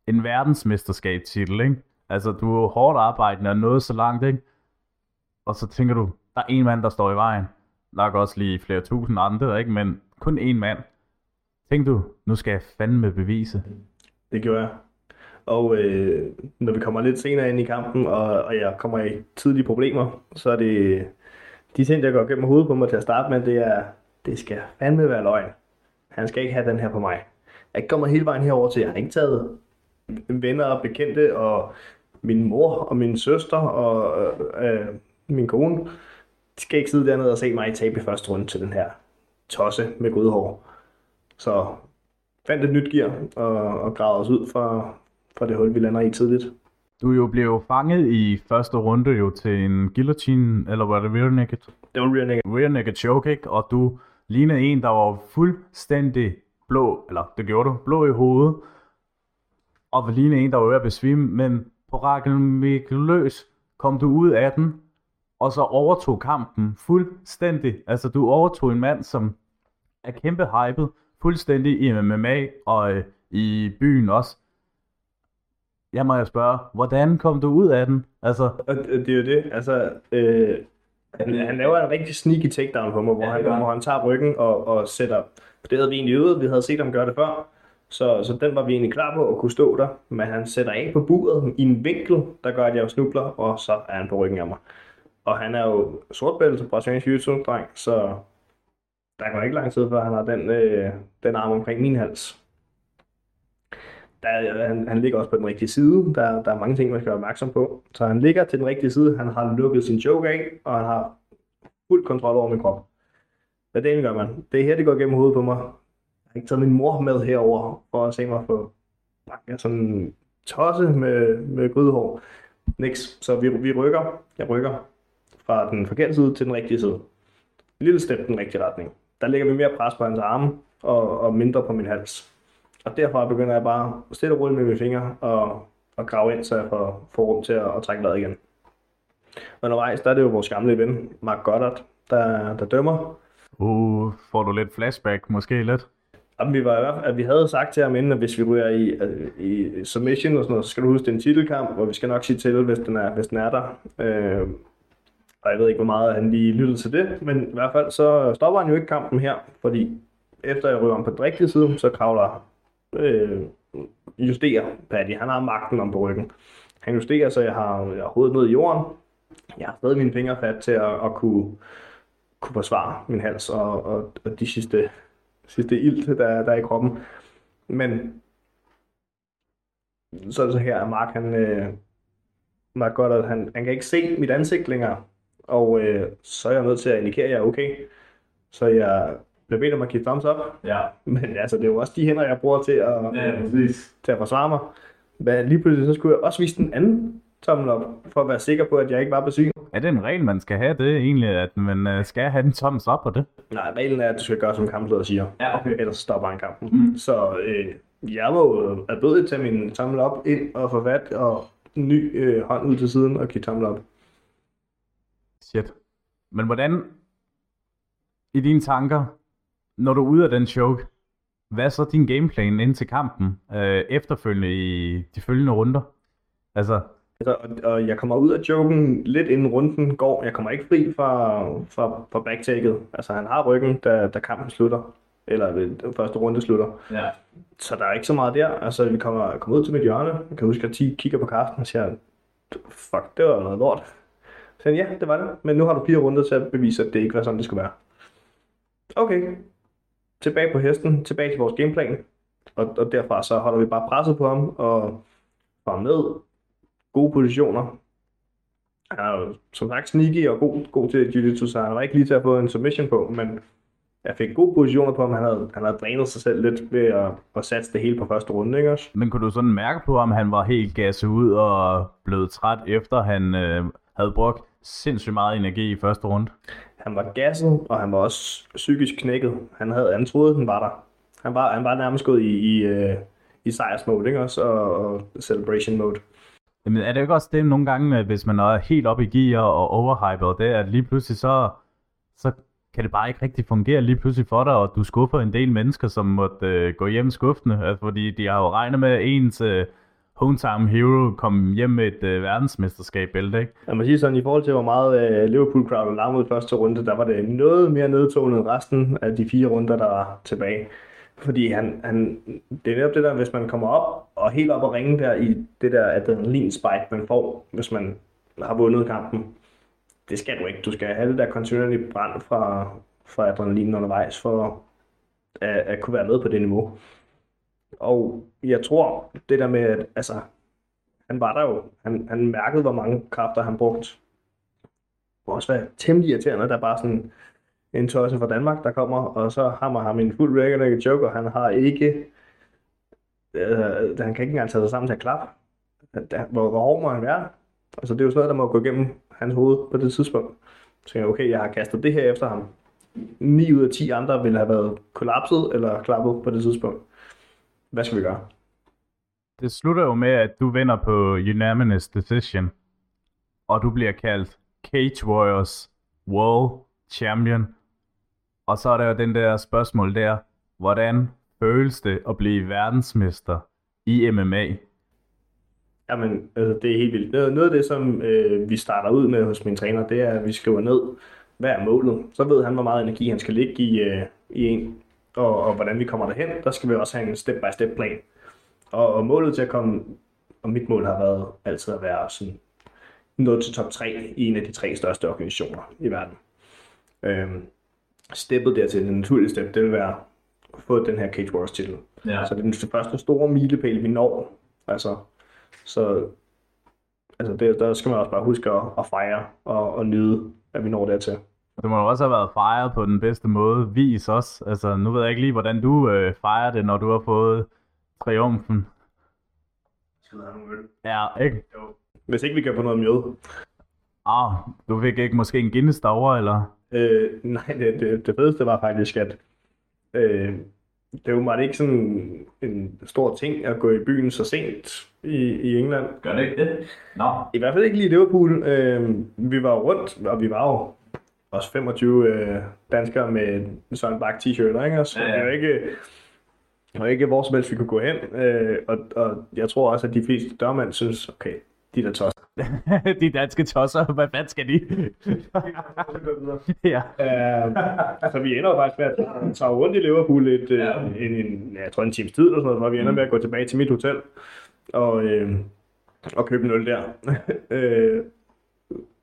en verdensmesterskabstitel, ikke? Altså, du er hårdt arbejdende og nået så langt, ikke? Og så tænker du, der er en mand, der står i vejen. Nok også lige flere tusind andre, ikke? Men kun én mand. Tænkte du, nu skal jeg fandme bevise. Det gjorde jeg. Og øh, når vi kommer lidt senere ind i kampen, og, og jeg kommer i tidlige problemer, så er det de ting, der går gennem hovedet på mig til at starte med, det er, det skal fandme være løgn. Han skal ikke have den her på mig. Jeg kommer hele vejen herover til, jeg har ikke taget venner og bekendte, og min mor og min søster og øh, øh, min kone, de skal ikke sidde dernede og se mig tabe i første runde til den her tosse med godhår. Så fandt et nyt gear og, og gravede os ud fra, fra det hul, vi lander i tidligt. Du jo blev fanget i første runde jo til en guillotine, eller var det rear naked? Det var rear naked. rear naked choke, ikke? Og du lignede en, der var fuldstændig blå, eller det gjorde du, blå i hovedet, og lignede en, der var ved at besvime, men på Rakel løs kom du ud af den, og så overtog kampen fuldstændig. Altså, du overtog en mand, som er kæmpe hyped, fuldstændig i MMA og øh, i byen også. Jeg må jo spørge, hvordan kom du ud af den? Altså, det er jo det, altså, øh, han, han laver en rigtig sneaky takedown på mig, hvor, Ja, han, hvor han tager ryggen og, og sætter, det havde vi egentlig øvet, vi havde set ham gøre det før, så, så den var vi egentlig klar på at kunne stå der, men han sætter af på buret i en vinkel, der gør, at jeg snubler, og så er han på ryggen af mig. Og han er jo sortbælte brasiliansk jiu dreng så der går ikke lang tid, før han har den, øh, den arm omkring min hals. Der, han, han ligger også på den rigtige side. Der, der er mange ting, man skal være opmærksom på. Så han ligger til den rigtige side. Han har lukket sin choke af, og han har fuld kontrol over min krop. Hvad det gør man? Det er her, det går gennem hovedet på mig. Jeg har ikke taget min mor med herover for at se mig få banket sådan tosse med, med grydehår. Niks. Så vi, vi rykker. Jeg rykker fra den forkerte side til den rigtige side. Lille step den rigtige retning. Der lægger vi mere pres på hans arme og, og mindre på min hals. Og derfra begynder jeg bare stille og roligt med mine fingre og, og grave ind, så jeg får, får rum til at, at trække vejret igen. Undervejs, der er det jo vores gamle ven, Mark Goddard, der, der dømmer. uh, får du lidt flashback, måske lidt? Jamen, vi, var, i hvert fald- at vi havde sagt til ham inden, at hvis vi ryger i, i submission og sådan noget, så skal du huske, det er en titelkamp, og vi skal nok sige til, hvis den er, hvis den er der. Øh, og jeg ved ikke, hvor meget han lige lyttede til det, men i hvert fald så stopper han jo ikke kampen her, fordi efter jeg ryger om på den rigtige side, så kravler øh, justerer Paddy. Han har magten om på ryggen. Han justerer, så jeg har, jeg har hovedet ned i jorden. Jeg har stadig mine fingre fat til at, at kunne, kunne forsvare min hals og, og, og de sidste, sidste ilt, der, der er i kroppen. Men så er det så her, at Mark, han, øh, Mark godt, at han, han kan ikke se mit ansigt længere. Og øh, så er jeg nødt til at indikere, at jeg er okay. Så jeg bliver bedt om at give thumbs up. Ja, Men altså, det er jo også de hænder, jeg bruger til at, præcis. til at forsvare mig. Men lige pludselig, så skulle jeg også vise den anden tommel op, for at være sikker på, at jeg ikke var besvimet. Er det en regel, man skal have det egentlig, at man øh, skal have en thumbs up på det? Nej, reglen er, at du skal gøre, som kampsleder siger. Ja, okay. Ellers stopper han kampen. Mm. Så øh, jeg må jo at både tage min tommel op ind og få fat og en ny øh, hånd ud til siden og give tommel op. Shit. Men hvordan, i dine tanker, når du er ude af den choke, hvad er så din gameplan ind til kampen, øh, efterfølgende i de følgende runder? Altså, Altså, og, og jeg kommer ud af joken lidt inden runden går. Jeg kommer ikke fri fra, fra, fra backtaket. Altså, han har ryggen, da, da kampen slutter. Eller ved den første runde slutter. ja. Så der er ikke så meget der. Altså, vi kommer, kommer ud til mit hjørne. Jeg kan huske, at de kigger på Carsten og siger, fuck, det var noget lort. Så ja, det var det. Men nu har du fire runder til at bevise, at det ikke var sådan, det skulle være. Okay. Tilbage på hesten. Tilbage til vores gameplan. Og, og derfra så holder vi bare presset på ham og får ham ned. Gode positioner. Han er jo som sagt sneaky og god, god til jiu-jitsu, så han var ikke lige til at få en submission på, men jeg fik gode positioner på ham. Han havde, han havde drænet sig selv lidt ved at, at satse det hele på første runde, ikke også? Men kunne du sådan mærke på, om han var helt gasset ud og blevet træt, efter han øh, havde brugt sindssygt meget energi i første runde. Han var gasset, og han var også psykisk knækket. Han, havde, han troede, den var der. Han var, han var nærmest gået i, i, øh, i sejrsmode, ikke også? Og, og celebration mode. Jamen er det ikke også det nogle gange, hvis man er helt op i gear og overhypet, det er, at lige pludselig så, så kan det bare ikke rigtig fungere lige pludselig for dig, og du skuffer en del mennesker, som måtte øh, gå hjem skuffende, altså, fordi de har jo regnet med, ens øh, hometown hero kom hjem med et øh, verdensmesterskab bælte, ikke? Jeg må sige sådan, i forhold til, hvor meget øh, Liverpool crowd larmede første runde, der var det noget mere nedtonet end resten af de fire runder, der var tilbage. Fordi han, han, det er netop det der, hvis man kommer op og helt op og ringe der i det der adrenalin-spike, man får, hvis man har vundet kampen. Det skal du ikke. Du skal have det der kontinuerlige brand fra, fra adrenalin undervejs for at, at kunne være med på det niveau. Og jeg tror, det der med, at altså, han var der jo. Han, han mærkede, hvor mange kræfter han brugte. Det må også være temmelig irriterende, der bare sådan en tosse fra Danmark, der kommer, og så hammer ham en fuld regular joke, og han har ikke, øh, han kan ikke engang tage sig sammen til at klappe. Hvor, hvor hård må han være? Altså det er jo sådan noget, der må gå igennem hans hoved på det tidspunkt. Så jeg, okay, jeg har kastet det her efter ham. 9 ud af 10 andre ville have været kollapset eller klappet på det tidspunkt. Hvad skal vi gøre? Det slutter jo med, at du vinder på unanimous decision, og du bliver kaldt Cage Warriors World Champion. Og så er der jo den der spørgsmål der, hvordan føles det at blive verdensmester i MMA? Jamen, altså, det er helt vildt. Noget, noget af det, som øh, vi starter ud med hos min træner, det er, at vi skriver ned, hvad er målet. Så ved han, hvor meget energi han skal ligge i, øh, i en, og, og hvordan vi kommer derhen. Der skal vi også have en step-by-step plan. Og, og målet til at komme, og mit mål har været altid at være sådan noget til top 3 i en af de tre største organisationer i verden. Øhm, steppet dertil, den naturlige step, det vil være at få den her Cage Wars titel. Ja. Så det er den første store milepæl, vi når. Altså, så altså det, der skal man også bare huske at, at fejre og, og nyde, at vi når dertil. Det må jo også have været fejret på den bedste måde. Vis os. Altså, nu ved jeg ikke lige, hvordan du øh, fejrer det, når du har fået triumfen. Skal have nogle øl? Ja, ikke? Jo. Hvis ikke vi kan få noget mjød. Ah, du fik ikke måske en Guinness derovre, eller? Øh, nej, det, det, det fedeste var faktisk, at øh, det var ikke sådan en stor ting at gå i byen så sent i, i England. Gør det ikke det? Nå. No. I hvert fald ikke lige i Liverpool. Øh, vi var rundt, og vi var jo også 25 øh, danskere med Søren Bak t-shirt, ikke? Så ja, ja. det var ikke, det var ikke hvor som helst, vi kunne gå hen. Øh, og, og jeg tror også, at de fleste dørmænd synes, okay, de der tosser. de danske tosser, hvad fanden skal de? ja. Uh, altså, vi ender faktisk med at tage rundt i Liverpool et, øh, ja. en, en, jeg tror en times tid eller sådan noget, hvor vi ender med at gå tilbage til mit hotel og, øh, og købe en øl der. øh,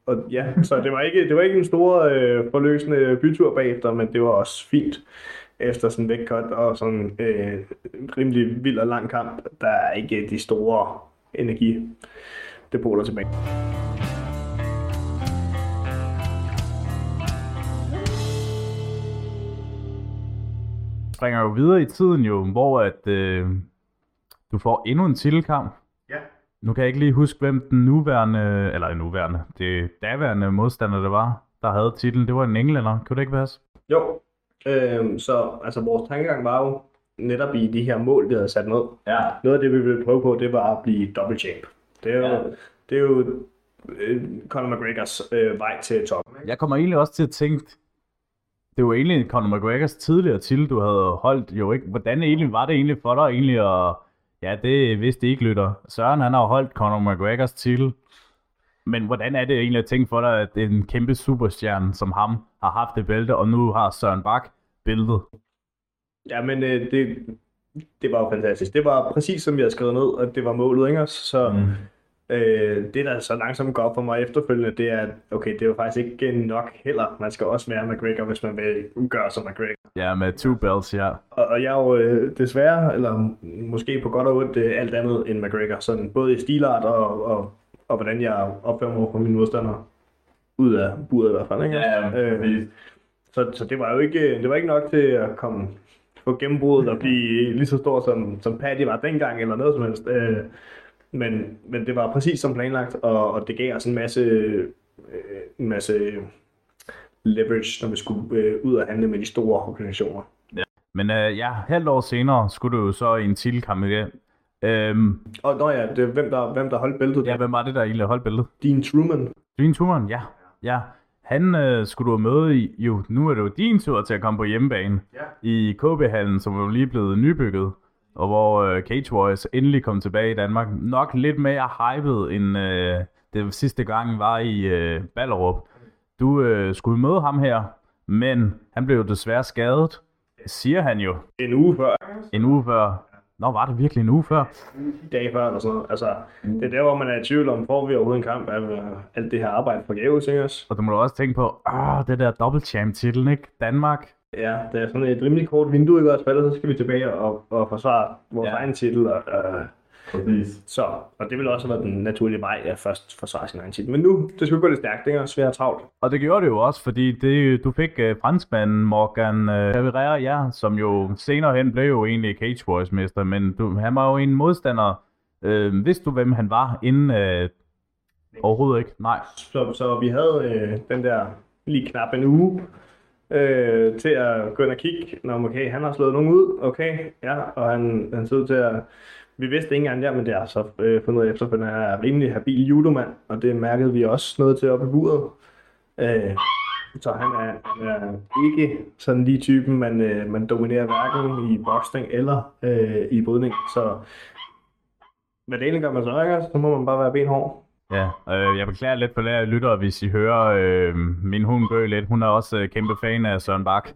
og ja, så det var ikke, det var ikke en stor øh, forløsende bytur bagefter, men det var også fint efter sådan en vægtkot og sådan øh, en rimelig vild og lang kamp. Der er ikke de store energi depoter tilbage. springer jo videre i tiden jo, hvor at øh, du får endnu en titelkamp. Nu kan jeg ikke lige huske, hvem den nuværende, eller nuværende, det daværende modstander, det var, der havde titlen. Det var en englænder. Kunne det ikke passe? Jo. Øh, så altså, vores tankegang var jo netop i de her mål, vi havde sat ned. Ja. Noget af det, vi ville prøve på, det var at blive double champ. Det er jo, ja. det er jo øh, Conor McGregors øh, vej til toppen. Ikke? Jeg kommer egentlig også til at tænke, det var egentlig Conor McGregors tidligere til, du havde holdt jo ikke. Hvordan egentlig var det egentlig for dig egentlig at... Ja, det vidste ikke, lytter. Søren, han har holdt Conor McGregors titel. Men hvordan er det egentlig at tænke for dig, at en kæmpe superstjerne som ham har haft det bælte, og nu har Søren Bak bæltet? Ja, men øh, det, det var jo fantastisk. Det var præcis som vi havde skrevet ned, og det var målet, ikke? Så mm. Øh, det, der så langsomt går op for mig efterfølgende, det er, at okay, det var faktisk ikke nok heller. Man skal også være McGregor, hvis man vil gøre som McGregor. Ja, med two belts, ja. Og, og jeg er jo øh, desværre, eller måske på godt og ondt, øh, alt andet end McGregor. Sådan både i stilart og, og, og hvordan jeg opfører mig på mine modstandere. Ud af buret i hvert fald, ikke? Ja, ja, øh, så, så det var jo ikke, det var ikke nok til at komme få gennembruddet og blive lige så stor som, som Paddy var dengang, eller noget som helst. Øh, men, men det var præcis som planlagt, og, og det gav os en masse øh, en masse leverage, når vi skulle øh, ud og handle med de store organisationer. Men øh, ja, halvt år senere skulle du jo så i en titelkamp igen. Øhm, Og nå ja, det er hvem der, hvem der holdt bæltet. ja, hvem var det, der egentlig holdt billedet? Dean Truman. Dean Truman, ja. ja. Han øh, skulle du møde i, jo, nu er det jo din tur til at komme på hjemmebane Ja. i KB-hallen, som jo lige blevet nybygget, og hvor øh, Cage Warriors endelig kom tilbage i Danmark. Nok lidt mere hyped, end øh, det sidste gang var i øh, Ballerup. Du øh, skulle møde ham her, men han blev jo desværre skadet, siger han jo, En uge før. en uge før. Nå, var det virkelig en uge før? 10 dage før eller sådan noget. Altså, det er der, hvor man er i tvivl om, får vi overhovedet en kamp af øh, alt det her arbejde for gaves, ikke også? Og du må da også tænke på, åh, det der double champ titlen, ikke? Danmark. Ja, det er sådan et rimelig kort vindue, ikke også? For ellers så skal vi tilbage og, og forsvare vores Ja. egen titel. Og, øh, så, og det ville også have været den naturlige vej at først forsvare sin egen titel. Men nu, det skulle gå lidt stærkt, ikke? Og svært travlt. Og det gjorde det jo også, fordi det, du fik uh, franskmanden Morgan uh, Cabrera, ja, som jo senere hen blev jo egentlig Cage Wars mester, men du, han var jo en modstander. Uh, vidste du, hvem han var inden? Uh, overhovedet ikke, nej. Så, så vi havde øh, den der lige knap en uge øh, til at gå ind og kigge, når okay, han har slået nogen ud, okay, ja, og han, han ser ud til at, vi vidste ikke engang der, men det er så øh, fundet ud af efterfølgende, at han er rimelig habil judomand, og det mærkede vi også noget til oppe i buret. Øh, så han er, han er ikke sådan lige typen, man, øh, man dominerer hverken i boksning eller øh, i brydning, så hvad det egentlig gør man så, ikke? Så må man bare være benhård. Ja, øh, jeg beklager lidt på lærer lytter, hvis I hører øh, min hund gø lidt. Hun er også øh, kæmpe fan af Søren Bak.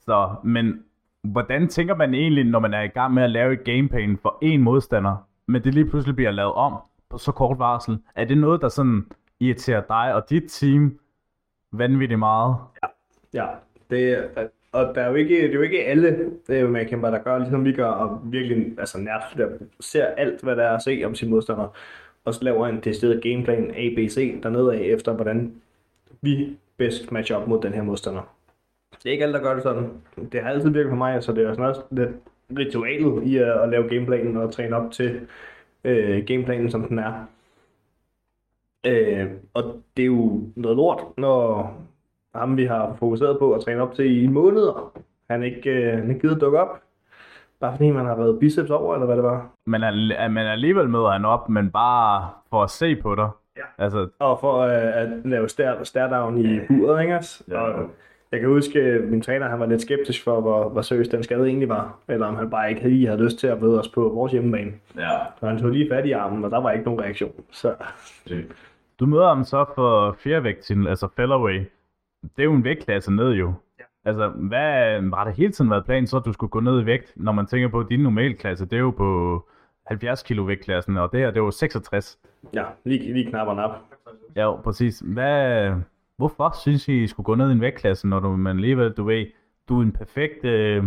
Så, men hvordan tænker man egentlig, når man er i gang med at lave et gameplan for en modstander, men det lige pludselig bliver lavet om på så kort varsel? Er det noget, der sådan irriterer dig og dit team vanvittigt meget? Ja, ja. det, er- og der er jo ikke, det er jo ikke alle øh, der gør, ligesom vi gør, og virkelig altså, nært ser alt, hvad der er at se om sin modstander, og så laver en decideret gameplan ABC dernede af, efter hvordan vi bedst matcher op mod den her modstander. Det er ikke alle, der gør det sådan. Det har altid virket for mig, så det er sådan også lidt ritualet i at, at lave gameplanen og træne op til øh, gameplanen, som den er. Øh, og det er jo noget lort, når ham vi har fokuseret på at træne op til i måneder, han ikke, øh, han ikke gider dukke op. Bare fordi man har været biceps over, eller hvad det var. Men, al- men alligevel møder han op, men bare for at se på dig. Ja. Altså, Og for øh, at lave stær, stærdown i buret, ikke også? Ja. Og jeg kan huske, at min træner han var lidt skeptisk for, hvor, hvor seriøs den skade egentlig var. Eller om han bare ikke lige havde lyst til at møde os på vores hjemmebane. ja. Så han tog lige fat i armen, og der var ikke nogen reaktion. Så Du møder ham så for fjervægten, altså featherweight. Det er jo en vægtklasse ned jo. Altså, hvad har det hele tiden været planen så, at du skulle gå ned i vægt, når man tænker på, at din normalklasse, det er jo på 70 kilo vægtklassen, og det her, det er jo 66. ja, lige, lige knap og nap. Ja, præcis. Hvad, hvorfor synes I, I skulle gå ned i en vægtklasse, når du, man alligevel, du ved, du er en perfekt øh,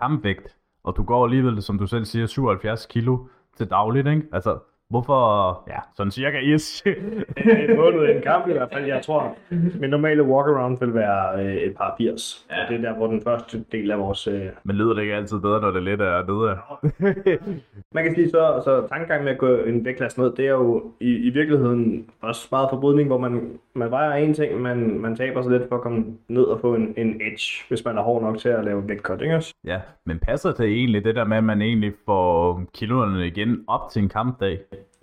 kampvægt, og du går alligevel, som du selv siger, 77 kilo til dagligt, ikke? Altså, hvorfor, ja, sådan cirka is. en måned en kamp i hvert fald. Jeg tror, min normale walkaround vil være øh, et par 80. Ja. Og det er der, hvor den første del af vores... Øh... Men lyder det ikke altid bedre, når det lidt er nede? Man kan sige så, så tankegang med at gå en vægtklasse ned, det er jo i, i virkeligheden også meget forbrydning, hvor man, man vejer en ting, man, man taber sig lidt for at komme ned og få en, en edge, hvis man er hård nok til at lave vægtcut, ikke? Ja, men passer det egentlig det der med, at man egentlig får kiloerne igen op til en kampdag?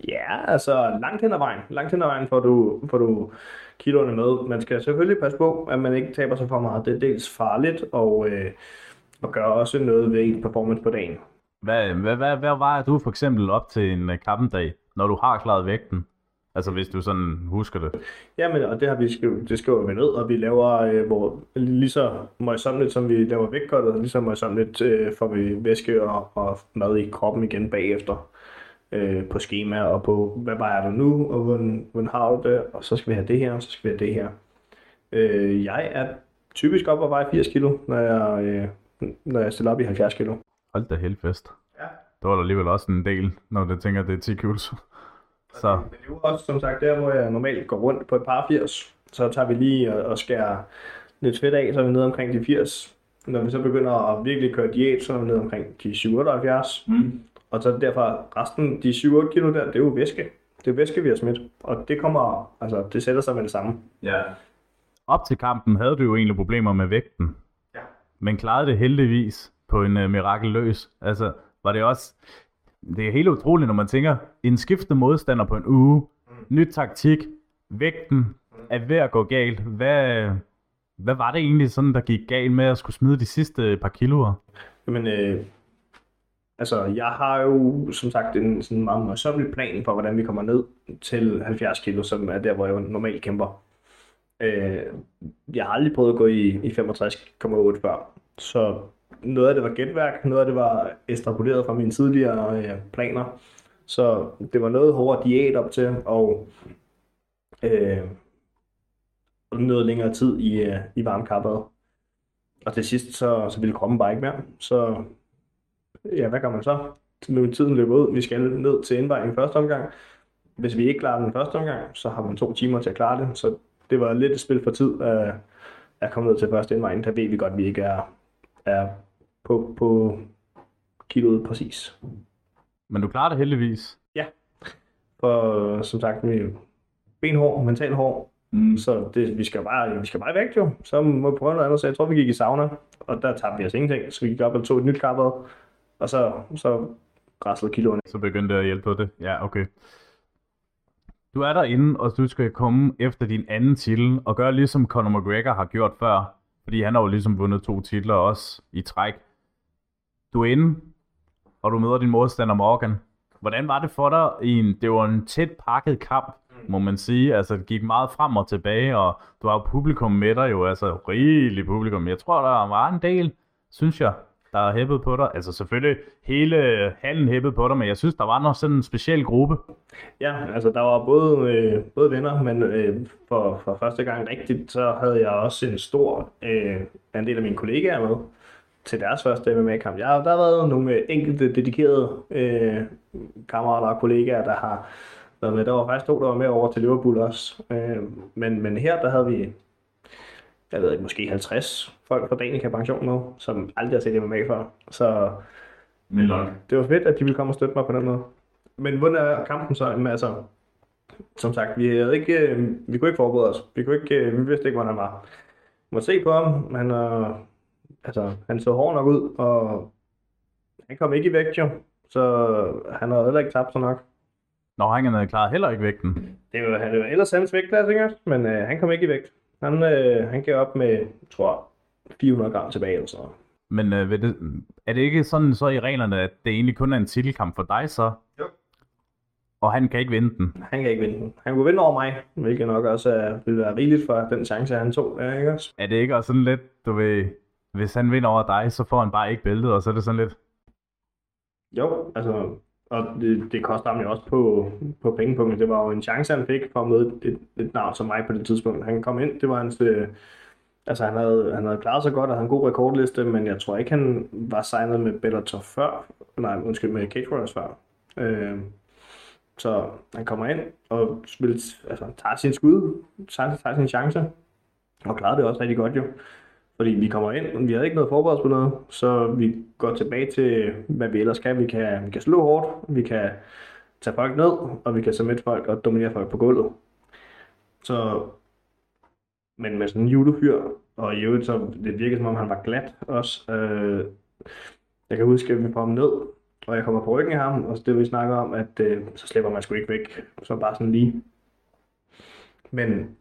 Ja, altså langt hen ad vejen. Langt hen ad vejen får du, får du kiloerne med. Man skal selvfølgelig passe på, at man ikke taber sig for meget. Det er dels farligt, og, øh, og gør også noget ved en performance på dagen. Hvad, hvad, hvad, hvad vejer du for eksempel op til en øh, kampdag, når du har klaret vægten? Altså hvis du sådan husker det. Jamen, og det har vi skrivet, det skriver vi ned, og vi laver, øh, hvor, lige så møjsommeligt, som vi laver og lige så møjsommeligt øh, får vi væske og, og mad i kroppen igen bagefter. Øh, på schema og på, hvad vejer du nu, og hvordan, hvordan har du det, og så skal vi have det her, og så skal vi have det her. Øh, jeg er typisk op og veje 80 kilo, når jeg, øh, når jeg stiller op i 70 kilo. Hold da helt fest. Ja. Det var der alligevel også en del, når du tænker, at det er 10 kilos. Så Men det er jo også, som sagt, der hvor jeg normalt går rundt på et par 80, så tager vi lige og, og skærer lidt fedt af, så er vi nede omkring de 80. Når vi så begynder at virkelig køre diæt, så er vi nede omkring de 77. Mm. Og så derfor resten, de 7-8 kilo der, det er jo væske. Det er væske, vi har smidt. Og det kommer, altså, det sætter sig med det samme. Ja. Op til kampen havde du jo egentlig problemer med vægten. Ja. Men klarede det heldigvis på en uh, mirakeløs. Altså, var det også... Det er helt utroligt, når man tænker, en skiftende modstander på en uge, mm. nyt taktik, vægten mm. er ved at gå galt. Hvad, hvad var det egentlig sådan, der gik galt med at skulle smide de sidste par kiloer? Jamen, øh, altså, jeg har jo som sagt en sådan meget møjsommelig plan for, hvordan vi kommer ned til 70 kilo, som er der, hvor jeg normalt kæmper. Øh, jeg har aldrig prøvet at gå i, i 65,8 før, så noget af det var gætværk, noget af det var ekstrapoleret fra mine tidligere øh, planer. Så det var noget hårdere diæt op til, og øh, noget længere tid i, øh, i varmkappet. Og til sidst, så, så ville kroppen bare ikke mere. Så ja, hvad gør man så? Nu tiden løber ud, vi skal ned til indvejning i første omgang. Hvis vi ikke klarer den første omgang, så har man to timer til at klare det. Så det var lidt et spil for tid at, at komme ned til første indvejning. Der ved vi godt, at vi ikke er, er på, på kiloet præcis. Men du klarer det heldigvis. Ja, for som sagt, vi er benhård, mental hård, Mm. så det, vi, skal bare, vi skal bare væk jo. Så må vi prøve noget andet. Så jeg tror, vi gik i sauna, og der tabte vi os ingenting. Så vi gik op og tog et nyt kappet, og så, så græslede kiloerne. Så begyndte det at hjælpe på det. Ja, okay. Du er derinde, og du skal komme efter din anden titel, og gøre ligesom Conor McGregor har gjort før. Fordi han har jo ligesom vundet to titler også i træk. Du er inde, og du møder din modstander Morgan. Hvordan var det for dig? I en, det var en tæt pakket kamp, må man sige. Altså, det gik meget frem og tilbage, og du har jo publikum med dig jo, altså rigelig publikum. Jeg tror, der var en del, synes jeg, der er hæppet på dig. Altså selvfølgelig hele øh, hallen hæppet på dig, men jeg synes, der var nok sådan en speciel gruppe. Ja, altså der var både, øh, både venner, men øh, for, for første gang rigtigt, så havde jeg også en stor øh, andel af mine kollegaer med til deres første MMA-kamp. Jeg, der har været nogle øh, enkelte dedikerede øh, kammerater og kollegaer, der har været med. Der var faktisk to, der var med over til Liverpool også. Øh, men, men her, der havde vi, jeg ved ikke, måske 50 folk fra Danica Pension med, som aldrig har set MMA før. Så Men det var fedt, at de ville komme og støtte mig på den måde. Men hvordan er kampen så? Jamen, altså, som sagt, vi, havde ikke, øh, vi kunne ikke forberede os. Vi, kunne ikke, øh, vi vidste ikke, hvordan han var. Man må se på ham. Han, øh, altså, han så hård nok ud, og han kom ikke i vægt jo. Så han havde heller ikke tabt så nok. Når han havde klaret heller ikke vægten. Det var, han, det var ellers hans vægtklasse, ikke? men øh, han kom ikke i vægt. Han, øh, han gav op med, jeg tror 400 gram tilbage eller sådan noget. Men øh, ved det, er det ikke sådan så i reglerne, at det egentlig kun er en titelkamp for dig så? Jo. Og han kan ikke vinde den. Han kan ikke vinde den. Han kunne vinde over mig, hvilket nok også er, ville være rigeligt for den chance, han tog. Ja, ikke også? Er det ikke også sådan lidt, du ved, hvis han vinder over dig, så får han bare ikke bæltet, og så er det sådan lidt, Jo, altså, og det, det koster ham jo også på, på pengepunkten. Det var jo en chance, han fik for at møde et, et navn som mig på det tidspunkt. Han kom ind, det var hans... Øh, altså, han havde, han havde klaret sig godt, og havde en god rekordliste, men jeg tror ikke, han var signet med Bellator før. Nej, undskyld, med Cage Warriors før. Øh, så han kommer ind og spiller, altså, tager sin skud, tager, tager sin chance, og klarede det også rigtig godt jo. Fordi vi kommer ind, og vi havde ikke noget forberedt på noget, så vi går tilbage til, hvad vi ellers kan. Vi kan, vi kan slå hårdt, vi kan tage folk ned, og vi kan submit folk og dominere folk på gulvet. Så, men med sådan en julefyr, og i øvrigt så det virkede som om han var glat også. Øh, jeg kan huske, at vi får ham ned, og jeg kommer på ryggen af ham, og det vi snakker om, at øh, så slipper man sgu ikke væk. Så bare sådan lige. Men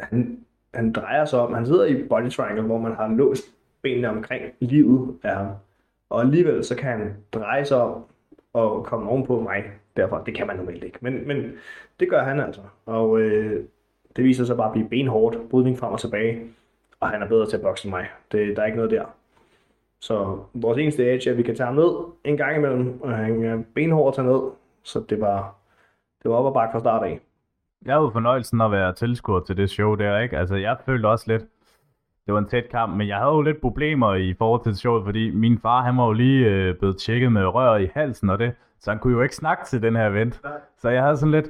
han, han drejer sig om, han sidder i body triangle, hvor man har låst benene omkring livet af ham. Og alligevel så kan han dreje sig om og komme ovenpå mig. Derfor, det kan man normalt ikke. Men, men det gør han altså. Og øh, det viser sig bare at blive benhårdt, brydning frem og tilbage. Og han er bedre til at bokse end mig. Det, der er ikke noget der. Så vores eneste edge er, at vi kan tage ham ned en gang imellem, og han er benhård at tage ned. Så det var, det var op og bakke fra start af. Jeg havde fornøjelsen at være tilskuer til det show der, ikke? Altså, jeg følte også lidt, det var en tæt kamp, men jeg havde jo lidt problemer i forhold til showet, fordi min far, han var jo lige øh, blevet tjekket med rør i halsen og det, så han kunne jo ikke snakke til den her event. Så jeg havde sådan lidt,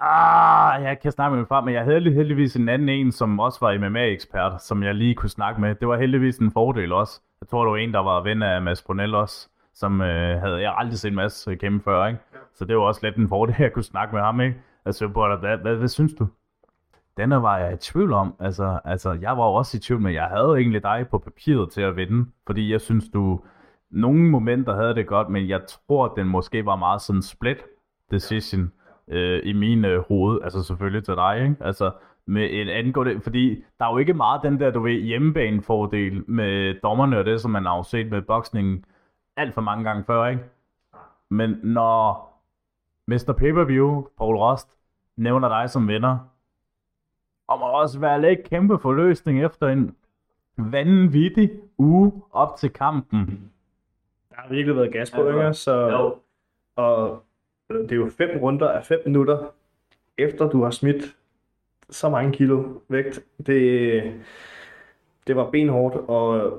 ah, jeg kan snakke med min far, men jeg havde heldigvis en anden en, som også var MMA-ekspert, som jeg lige kunne snakke med. Det var heldigvis en fordel også. Jeg tror, det var en, der var ven af Mads Brunel også, som øh, havde jeg aldrig set Mads kæmpe før, ikke? Så det var også lidt en fordel, at jeg kunne snakke med ham, ikke? Altså, Butter, hvad, hvad, hvad synes du? Denne var jeg i tvivl om. Altså, altså, jeg var jo også i tvivl, men jeg havde egentlig dig på papiret til at vinde, fordi jeg synes, du nogle momenter havde det godt, men jeg tror, den måske var meget sådan split decision øh, i min øh, hoved. Altså selvfølgelig til dig, ikke? Altså, med en angående, fordi der er jo ikke meget den der, du ved, hjemmebanefordel med dommerne og det, som man har jo set med boksningen alt for mange gange før, ikke? Men når Mr. Pay-Per-View, Paul Rost, nævner dig som vinder, og må også være lidt kæmpe forløsning efter en vanvittig uge op til kampen. Der har virkelig været gas på, ikke? Så, Jo. og det er jo fem runder af fem minutter, efter du har smidt så mange kilo vægt. Det, det var benhårdt, og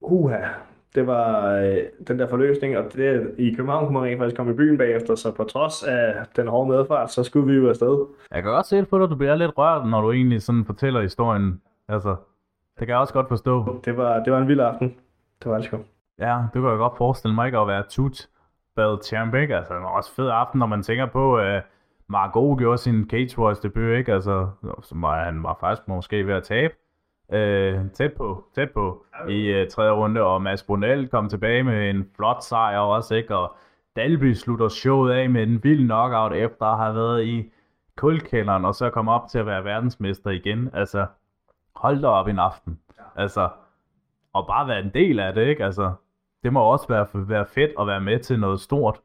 uha, det var øh, den der forløsning, og det, i København kunne man rent faktisk komme i byen bagefter, så på trods af den hårde medfart, så skulle vi jo afsted. Jeg kan godt se det på dig, du bliver lidt rørt, når du egentlig sådan fortæller historien. Altså, det kan jeg også godt forstå. Det var, det var en vild aften. Det var det sgu. Ja, det kan jeg godt forestille mig ikke at være tut bad ikke? Altså, det var også fed aften, når man tænker på, at Margot gjorde sin Cage Wars debut, ikke? Altså, så var, han var faktisk måske ved at tabe. Øh, tæt på, tæt på i øh, tredje runde, og Mads Brunel kom tilbage med en flot sejr også, ikke? Og Dalby slutter showet af med en vild knockout, efter at have været i kuldkælderen, og så komme op til at være verdensmester igen. Altså, hold da op en aften. Altså, og bare være en del af det, ikke? Altså, det må også være, være fedt at være med til noget stort.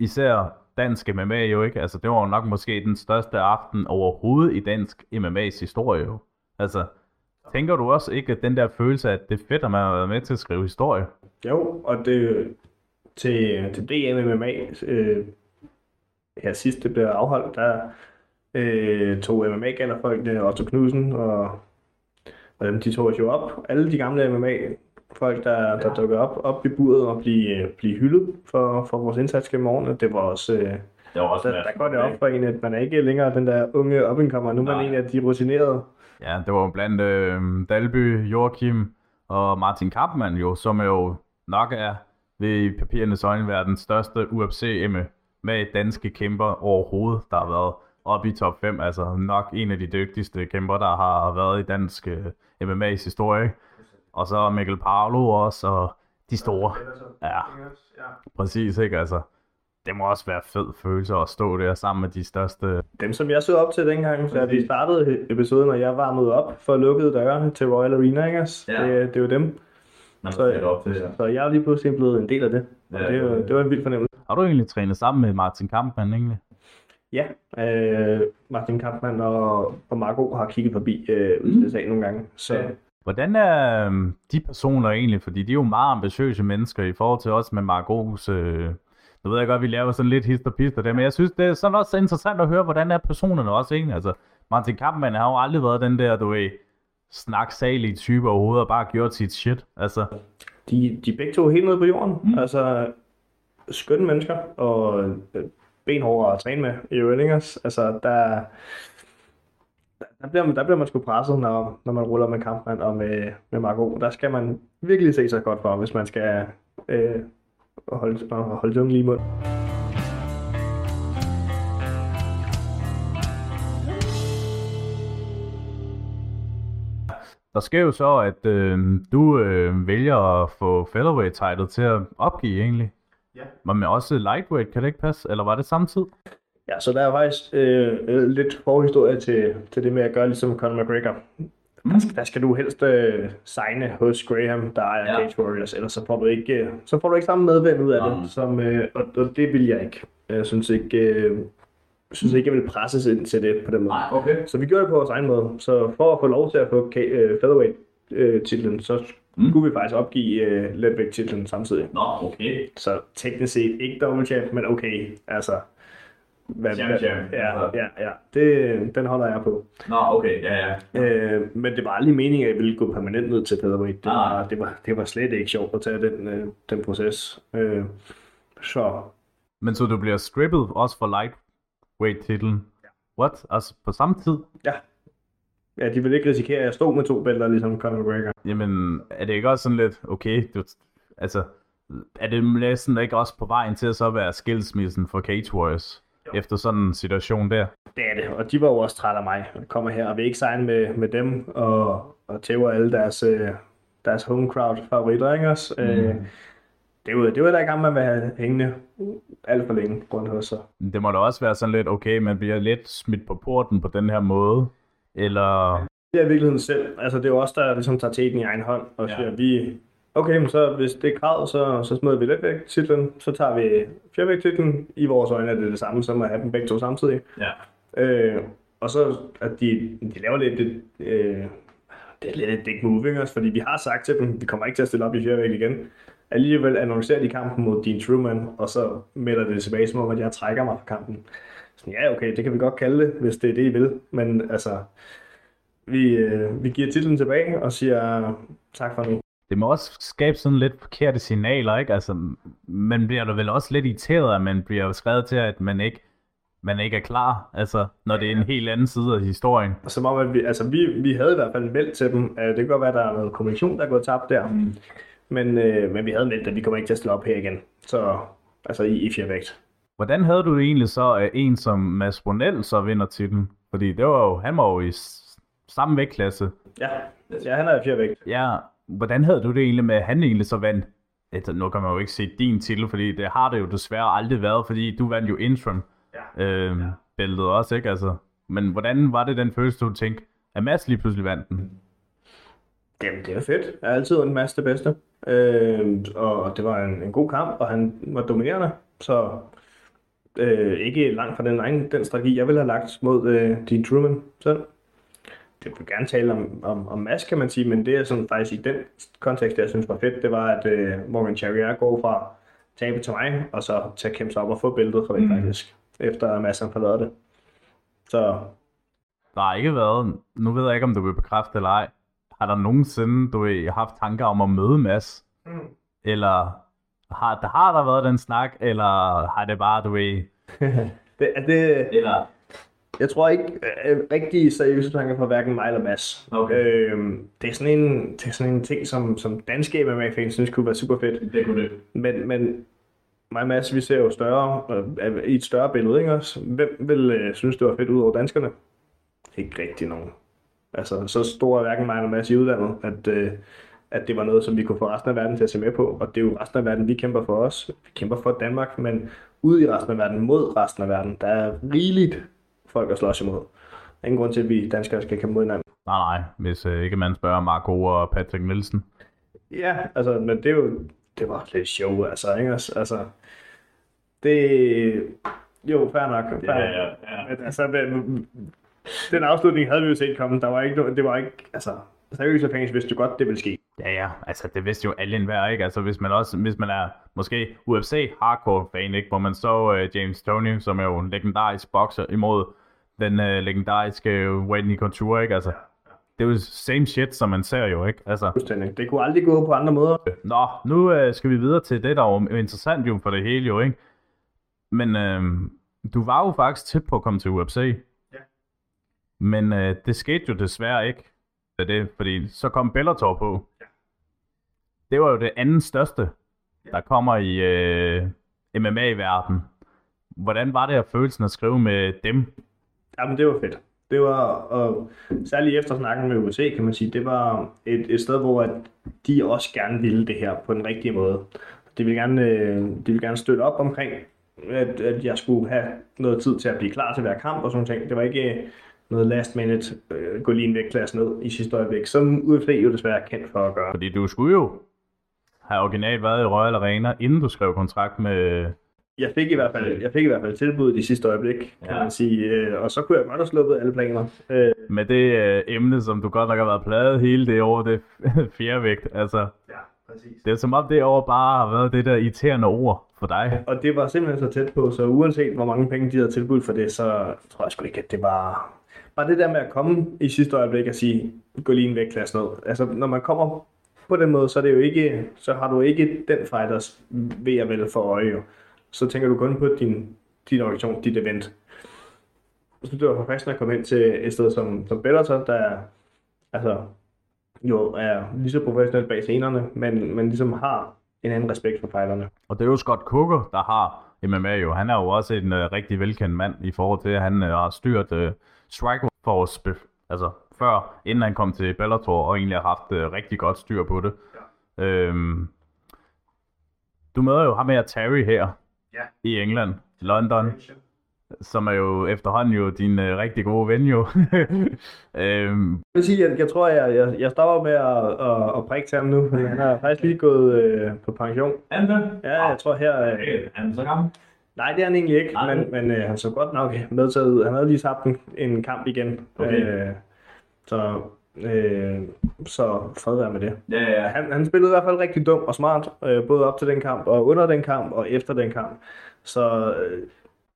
Især dansk MMA jo, ikke? Altså, det var jo nok måske den største aften overhovedet i dansk MMA's historie jo. Altså, tænker du også ikke, at den der følelse af, at det er fedt, at man har været med til at skrive historie? Jo, og det til, til DM MMA, øh, her sidst det blev afholdt, der øh, tog mma folk Otto Knudsen og, og dem, de tog jo op. Alle de gamle MMA-folk, der, der dukkede op, op i buret og blive, blive hyldet for, for vores indsats gennem årene. Det var også... Øh, Det var der, der går det op for en, at man er ikke længere den der unge up-and-comer. Nu er man en af de rutinerede. Ja, det var jo blandt øh, Dalby, Joachim og Martin Kampmann jo, som jo nok er ved papirernes øjne være den største UFC med danske kæmper overhovedet, der har været oppe i top 5. Altså nok en af de dygtigste kæmper, der har været i dansk øh, MMA's historie. Og så Mikkel Paolo også, og de store. Ja, præcis, ikke? Altså, det må også være fed følelse at stå der sammen med de største Dem, som jeg så op til dengang, da vi startede episoden, og jeg varmede op for lukkede døre til Royal Arena, ikke? også? Ja. Det, det er jo dem. Så, så jeg er lige pludselig blevet en del af det. Og Ja, det, var, det var en vild fornemmelse. Har du egentlig trænet sammen med Martin Kampmann egentlig? Ja, øh, Martin Kampmann og, og Marco har kigget forbi øh, UCSA nogle gange. Så Ja. Hvordan er øhm, de personer egentlig? Fordi de er jo meget ambitiøse mennesker i forhold til os med Margos... Øh, nu ved jeg godt, vi laver sådan lidt hist og pist af det, men jeg synes, det er sådan også interessant at høre, hvordan er personerne også egentlig. Altså, Martin Kampmann har jo aldrig været den der, du ved, snaksalige type overhovedet og bare gjort sit shit. Altså, de, de er begge to helt nede på jorden. Mm. Altså, skønne mennesker og øh, benhårde at træne med i øvrigt, ikke? Altså, der, der, bliver man, der bliver man sgu presset, når, når man ruller med Kampmann og med, med Marco. Der skal man virkelig se sig godt for, hvis man skal øh, holde, holde tungen lige i mund. der sker jo så, at øh, du øh, vælger at få featherweight title til at opgive egentlig. Ja. Men også lightweight, kan det ikke passe? Eller var det samtidig? Ja, så der er faktisk øh, lidt forhistorie til, til det med at gøre ligesom Conor McGregor. Mm. Der, skal, der skal du helst øh, signe hos Graham, der er Ja. Cage Warriors, ellers så får du ikke, øh, så får du ikke samme medvind ud af Mm. det, som, øh, og, og det vil jeg ikke. Jeg synes ikke, øh, synes ikke, jeg vil presses ind til det på den måde. okay. Så vi gjorde det på vores egen måde. Så for at få lov til at få øh, featherweight øh, titlen, så Mm. skulle vi faktisk opgive øh, letvægt titlen samtidig. Nå, okay. Så teknisk set ikke double champ, men okay. Altså, hvad, Champ, champ. Ja, Altså. ja, ja. Det, den holder jeg på. Nå, okay, ja, ja. Øh, men det var aldrig meningen, at jeg ville gå permanent ned til featherweight. Det Nej. var, det var, det var slet ikke sjovt at tage den, øh, den proces. Øh, så Men så du bliver strippet også for lightweight-titlen? What? Altså på samme tid? ja, ja, de ville ikke risikere, at jeg stod med to bælter, ligesom Conor McGregor. Jamen, er det ikke også sådan lidt, okay, du, altså, er det næsten ikke også på vejen til at så være skilsmissen for Cage Warriors? Efter sådan en situation der. Det er det, og de var jo også trætte af mig. Jeg kommer her og vil ikke signe med, med dem, og, og tæver alle deres, øh, deres home crowd favoritter, ikke også? Mm. Øh, det var, det var der i gang med at være hængende alt for længe rundt hos sig. Det må da også være sådan lidt, okay, man bliver lidt smidt på porten på den her måde, eller... Det er i virkeligheden selv. Altså, det er jo også der ligesom tager teten i egen hånd og siger, ja. vi, okay, men så hvis det er kravet, så, så smider vi lidt væk titlen, så tager vi fjervæk titlen. I vores øjne er det det samme som at have dem begge to samtidig. Ja. Øh, og så at de, de laver lidt det, øh, det er lidt et dick moving også, fordi vi har sagt til dem, vi kommer ikke til at stille op i fjervæk igen. Alligevel annoncerer de kampen mod Dean Truman, og så melder det tilbage som om, at jeg trækker mig fra kampen. Så ja, okay, det kan vi godt kalde det, hvis det er det, I vil. Men altså, vi, øh, vi giver titlen tilbage og siger tak for nu. Det må også skabe sådan lidt forkerte signaler, ikke? Altså, man bliver da vel også lidt irriteret, at man bliver skrevet til, at man ikke, man ikke er klar, altså, når det er en helt anden side af historien. Som om, at vi, altså, vi, vi havde i hvert fald meldt til dem, at det kan godt være, at der er noget kommunikation, der er gået tabt der. Mm. Men, øh, men vi havde meldt, at vi kommer ikke til at stille op her igen. Så altså i, i fjervægt. Hvordan havde du det egentlig så, at en som Mads Brunel så vinder titlen? Fordi det var jo, han var jo i samme vægtklasse. Ja, ja han er i fjervægt. Ja, hvordan havde du det egentlig med, at han egentlig så vandt? Altså, nu kan man jo ikke se din titel, fordi det har det jo desværre aldrig været, fordi du vandt jo interim Ja. øh, bæltet også, ikke? Altså, men hvordan var det den følelse, du tænkte, at Mads lige pludselig vandt den? Jamen, det var fedt. Jeg har altid en masse det bedste. Øh, og det var en, en god kamp, og han var dominerende. Så øh, ikke langt fra den, egen, den strategi, jeg ville have lagt mod øh, Dean Truman selv. Det vil gerne tale om, om, om Mads, kan man sige, men det er sådan faktisk i den kontekst, jeg synes var fedt, det var, at øh, Morgan Charrier går fra tabe til mig, og så til at kæmpe sig op og få bæltet fra det mm. faktisk, efter at Mads han forlader det. Så Der har ikke været, nu ved jeg ikke, om du vil bekræfte eller ej, har der nogensinde, du ved, haft tanker om at møde Mads? Mm. Eller har har der været den snak, eller har det bare, du ved... det, det, Eller... Jeg tror ikke øh, rigtig seriøse tanker fra hverken mig eller Mads. Okay. Øhm, det, er sådan en, det er sådan en ting, som, som danske MMA-fans synes kunne være super fedt. Det kunne det. Men, men mig og Mads, vi ser jo større, øh, i et større billede, ikke også? Hvem vil øh, synes, det var fedt ud over danskerne? Ikke rigtig nogen. Altså, så stor er hverken mig eller Mads i udlandet, at, øh, at det var noget, som vi kunne få resten af verden til at se med på. Og det er jo resten af verden, vi kæmper for os. Vi kæmper for Danmark, men ude i resten af verden, mod resten af verden, der er rigeligt folk at slås imod. Ingen grund til, at vi danskere skal kæmpe mod hinanden. Nej, nej, hvis øh, ikke man spørger Marco og Patrick Nielsen. Ja, altså, men det er jo, det var lidt show, altså, ikke? Altså, det, jo, fair nok, fair Ja, ja, ja. Men, altså, men, den afslutning havde vi jo set komme, der var ikke noget, det var ikke, altså, seriøse fans vidste jo godt, det ville ske. Ja, ja, altså det vidste jo alle enhver, ikke? Altså hvis man også, hvis man er måske UFC hardcore fan, ikke? Hvor man så uh, James Toney, som er jo en legendarisk bokser, imod den uh, legendariske Whitney Couture, ikke? Altså, det er jo same shit, som man ser jo, ikke? Altså. Det kunne aldrig gå på andre måder. Nå, nu uh, skal vi videre til det, der er interessant jo for det hele jo, ikke? Men uh, du var jo faktisk tæt på at komme til UFC. Ja. Men uh, det skete jo desværre ikke. Det, fordi så kom Bellator på. Det var jo det anden største, der kommer i uh, MMA-verdenen. Hvordan var det at følelsen at skrive med dem? Jamen, det var fedt. Det var, og særligt efter snakken med USA, kan man sige, det var et, et sted, hvor at de også gerne ville det her på den rigtige måde. De ville gerne, øh, de ville gerne støtte op omkring, at, at jeg skulle have noget tid til at blive klar til hver kamp og sådan ting. Det var ikke øh, noget last minute, øh, gå lige en vægtklasse ned i sidste øjeblik, som UFC jo desværre er kendt for at gøre. Fordi du skulle jo have originalt været i Royal Arena, inden du skrev kontrakt med... Jeg fik i hvert fald, jeg fik i hvert fald tilbud i sidste øjeblik, kan Ja. man sige, øh, og så kunne jeg godt have sluppet alle planer. Øh, med det øh, emne, som du godt nok har været pladet hele det år, det fjerde vægt. Altså, ja, præcis. det er som om det år bare har været det der irriterende ord for dig. Og det var simpelthen så tæt på, så uanset hvor mange penge de havde tilbudt for det, så tror jeg sgu ikke, at det var... Bare det der med at komme i sidste øjeblik og sige, gå lige en vægtklasse ned. Altså, når man kommer på den måde, så, er det jo ikke, så har du ikke den fighters ved at vel for øje. Jo. Så tænker du kun på din, din organisation, dit event. Jeg synes, det var forfriskende at komme ind til et sted som, som Bellator, der altså, jo er lige så professionelt bag scenerne, men, men ligesom har en anden respekt for fighterne. Og det er jo Scott Coker, der har MMA jo. Han er jo også en uh, rigtig velkendt mand i forhold til, at han uh, har styrt uh, Strikeforce, altså før, inden han kom til Bellator, og egentlig har haft uh, rigtig godt styr på det. Ja. Øhm, du møder jo ham her Terry her Ja. i England, London, som er jo efterhånden jo din uh, rigtig gode ven jo. øhm, Jeg vil sige, at jeg tror, jeg, jeg, jeg stopper med at, at, at prikke til ham nu. Han er faktisk lige gået øh, på pension. er det? Ja, jeg tror her... Øh, Er han så gammel? nej, det er han egentlig ikke, Nej. men, men øh, han så godt nok medtaget ud. Han havde lige tabt en, en kamp igen. Okay. Øh, så, øh, så fred være med det. Ja, ja. Han, han spillede i hvert fald rigtig dum og smart, øh, både op til den kamp, og under den kamp, og efter den kamp. Så øh,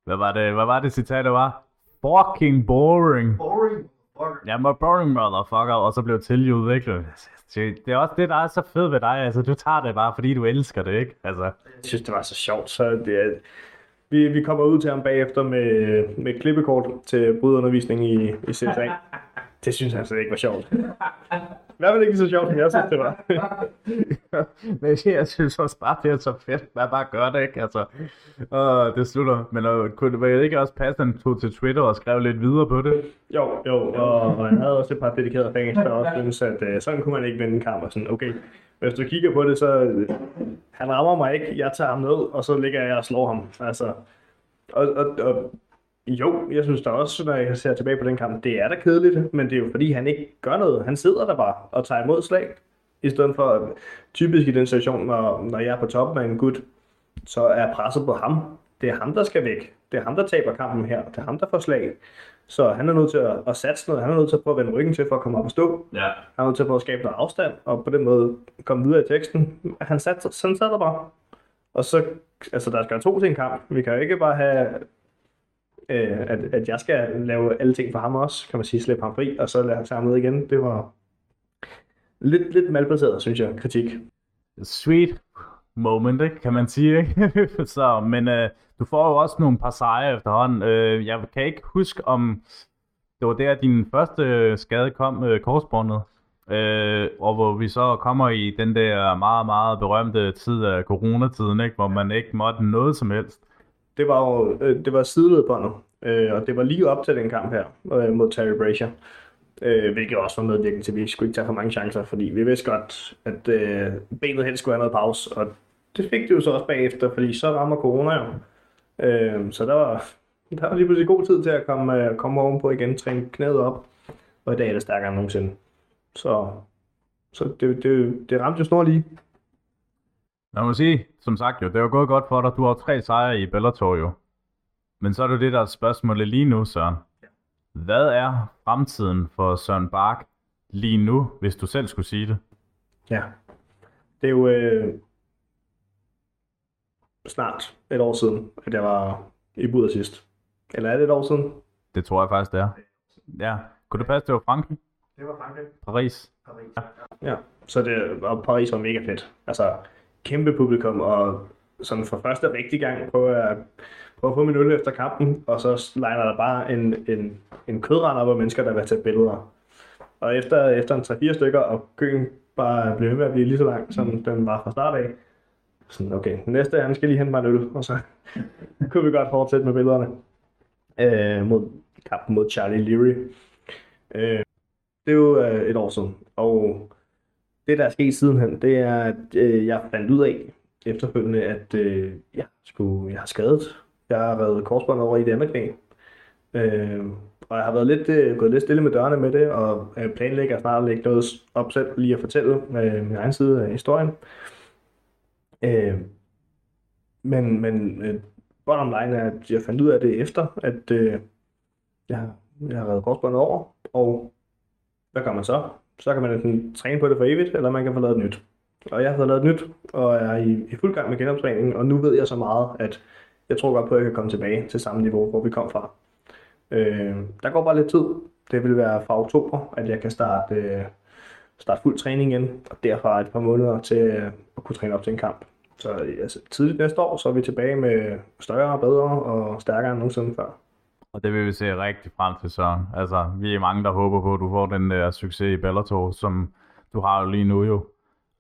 Hvad var det, hvad var det citat, der var? Fucking boring. boring. Ja, men boring motherfucker, og så blev tiludviklet. Det, det er også det, der er så fedt ved dig. Altså, du tager det bare, fordi du elsker det, ikke? Altså, Jeg synes, det var så sjovt. Så det, er- vi, vi kommer ud til ham bagefter med, med et klippekort til brudundervisning i, i CSA. Det synes han slet ikke var sjovt. I hvert fald ikke så sjovt, som jeg synes, det var. men jeg synes også bare, det er så fedt. Man bare gør det, ikke? Altså, og det slutter. Men øh, kunne det ikke også passe, at han tog til Twitter og skrev lidt videre på det? Jo, jo, og, og han havde også et par dedikerede fans, der også synes, at uh, sådan kunne man ikke vinde en kamp. Og sådan, okay, hvis du kigger på det, så øh, han rammer mig ikke, jeg tager ham ned, og så ligger jeg og slår ham. Altså, og, og, og jo, jeg synes da også, når jeg ser tilbage på den kamp, det er da kedeligt, men det er jo fordi, han ikke gør noget. Han sidder der bare og tager imod slag. I stedet for, typisk i den situation, når, når jeg er på toppen af en gut, så er presset på ham. Det er ham, der skal væk. Det er ham, der taber kampen her. Det er ham, der får slag. Så han er nødt til at, at satse noget. Han er nødt til at prøve at vende ryggen til for at komme op og stå. Ja. Han er nødt til at prøve at skabe noget afstand, og på den måde komme videre i teksten. Han satte, sådan sad der bare. Og så, altså der skal to til en kamp. Vi kan jo ikke bare have, øh, at, at jeg skal lave alle ting for ham også, kan man sige, slippe ham fri, og så lade ham tage ham igen. Det var lidt, lidt malplaceret, synes jeg, kritik. Sweet moment, ikke? kan man sige. Ikke? så, men øh, du får jo også nogle par sejre efterhånden. Øh, jeg kan ikke huske, om det var der, din første øh, skade kom, øh, korsbåndet. Øh, og hvor vi så kommer i den der meget, meget berømte tid af coronatiden, ikke? hvor man ikke måtte noget som helst. Det var jo øh, det var sideløbende, øh, og det var lige op til den kamp her øh, mod Terry Brazier. Øh, hvilket også var medvirkende til, at vi skulle ikke tage for mange chancer, fordi vi vidste godt, at øh, benet helst skulle have noget pause, og det fik det jo så også bagefter, fordi så rammer corona jo. Øh, så der var, der var lige pludselig god tid til at komme, øh, komme ovenpå igen, træne knæet op, og i dag er det stærkere end nogensinde. Så, så det, det, det ramte jo snor lige. Man må sige, som sagt jo, det var gået godt for dig. Du har tre sejre i Bellator jo. Men så er det det, der er spørgsmålet lige nu, Søren. Hvad er fremtiden for Søren Bark lige nu, hvis du selv skulle sige det? Ja. Det er jo øh, snart et år siden, at jeg var i Buder sidst. Eller er det et år siden? Det tror jeg faktisk, det er. Ja. Kunne det passe, det var Frankrig? Det var Frankrig. Paris? Paris. Ja, så det, og Paris var mega fedt. Altså, kæmpe publikum, og sådan for første rigtig gang prøve at, prøve at få min øl efter kampen, og så liner der bare en, en, en kødrender hvor mennesker, der vil tage billeder. Og efter, efter en 3-4 stykker, og køen bare blev ved med at blive lige så lang, som den var fra start af, sådan, okay, næste han skal lige hente mig en øl, og så kunne vi godt fortsætte med billederne. Øh, mod kampen mod Charlie Leary. Øh, det er jo øh, et år siden, og det, der er sket sidenhen, det er, at øh, jeg fandt ud af efterfølgende, at øh, jeg, skulle, jeg har skadet. Jeg har været korsbåndet over i det andet knæ. Øh, og jeg har været lidt, øh, gået lidt stille med dørene med det, og øh, planlægger snart at lægge noget op selv, lige at fortælle øh, min egen side af historien. Øh, men men øh, bottom line er, at jeg fandt ud af det efter, at øh, jeg, jeg har reddet korsbåndet over, og hvad gør man så? Så kan man enten træne på det for evigt, eller man kan få lavet et nyt. Og jeg har fået lavet et nyt, og er i, i fuld gang med genoptræningen, og nu ved jeg så meget, at jeg tror godt på, at jeg kan komme tilbage til samme niveau, hvor vi kom fra. Øh, der går bare lidt tid. Det vil være fra oktober, at jeg kan starte, øh, starte fuld træning igen, og derfra et par måneder til øh, at kunne træne op til en kamp. Så altså, tidligt næste år, så er vi tilbage med større, bedre og stærkere end nogensinde før. Og det vil vi se rigtig frem til, Søren. Altså, vi er mange, der håber på, at du får den der succes i Bellator, som du har jo lige nu jo.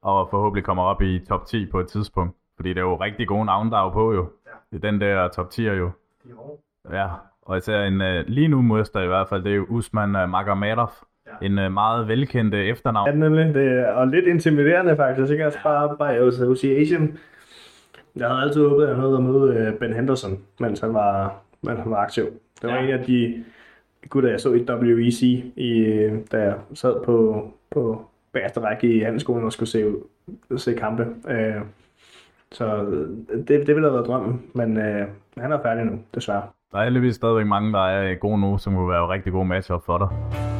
Og forhåbentlig kommer op i top 10 på et tidspunkt. Fordi det er jo rigtig gode navne, der er jo på jo. den der top 10 jo. Jo. Ja, og især en uh, lige nu modster i hvert fald, det er jo Usman uh, Magomedov. Ja. En uh, meget velkendt uh, efternavn. Ja, nemlig. Det er, og lidt intimiderende faktisk, ikke? Altså bare by association. Jeg havde altid håbet, at jeg nåede at møde øh, Ben Henderson, mens han var, mens han var aktiv. Det var Ja. en af de gutter, jeg så i WEC, i, øh, da jeg sad på, på bagerste række i handelsskolen og skulle se, se kampe. Øh, så det, det ville have været drømmen, men øh, han er færdig nu, desværre. Der er heldigvis stadigvæk mange, der er gode nu, som kunne være rigtig gode matchup for dig.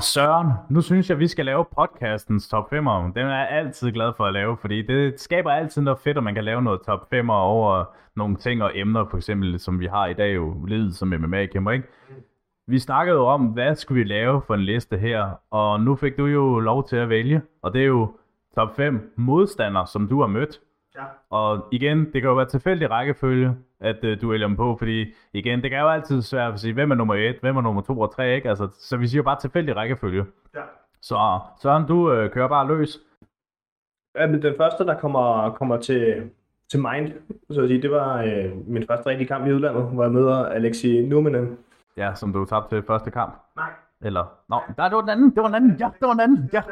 Søren, nu synes jeg, vi skal lave podcastens top 5'er. Den er jeg altid glad for at lave, fordi det skaber altid noget fedt, at man kan lave noget top 5'er over nogle ting og emner, for eksempel som vi har i dag jo, livet som MMA-kæmper, ikke? Vi snakkede jo om, hvad skulle vi lave for en liste her, og nu fik du jo lov til at vælge, og det er jo top 5 modstandere, som du har mødt. Ja. Og igen, det kan jo være tilfældig rækkefølge, at øh, du vælger dem på, fordi igen, det kan jo altid svært at sige, hvem er nummer 1, hvem er nummer 2 og 3, ikke? Altså, så vi siger jo bare tilfældig rækkefølge. Ja. Så Søren, du øh, kører bare løs. Ja, men den første, der kommer, kommer til, til mind, så at sige, det var øh, min første rigtige kamp i udlandet, hvor jeg møder Alexi Numinen. Ja, som du tabte til første kamp. Nej. Eller, nå, nej, det var den anden, det var den anden, ja, det var den anden, ja.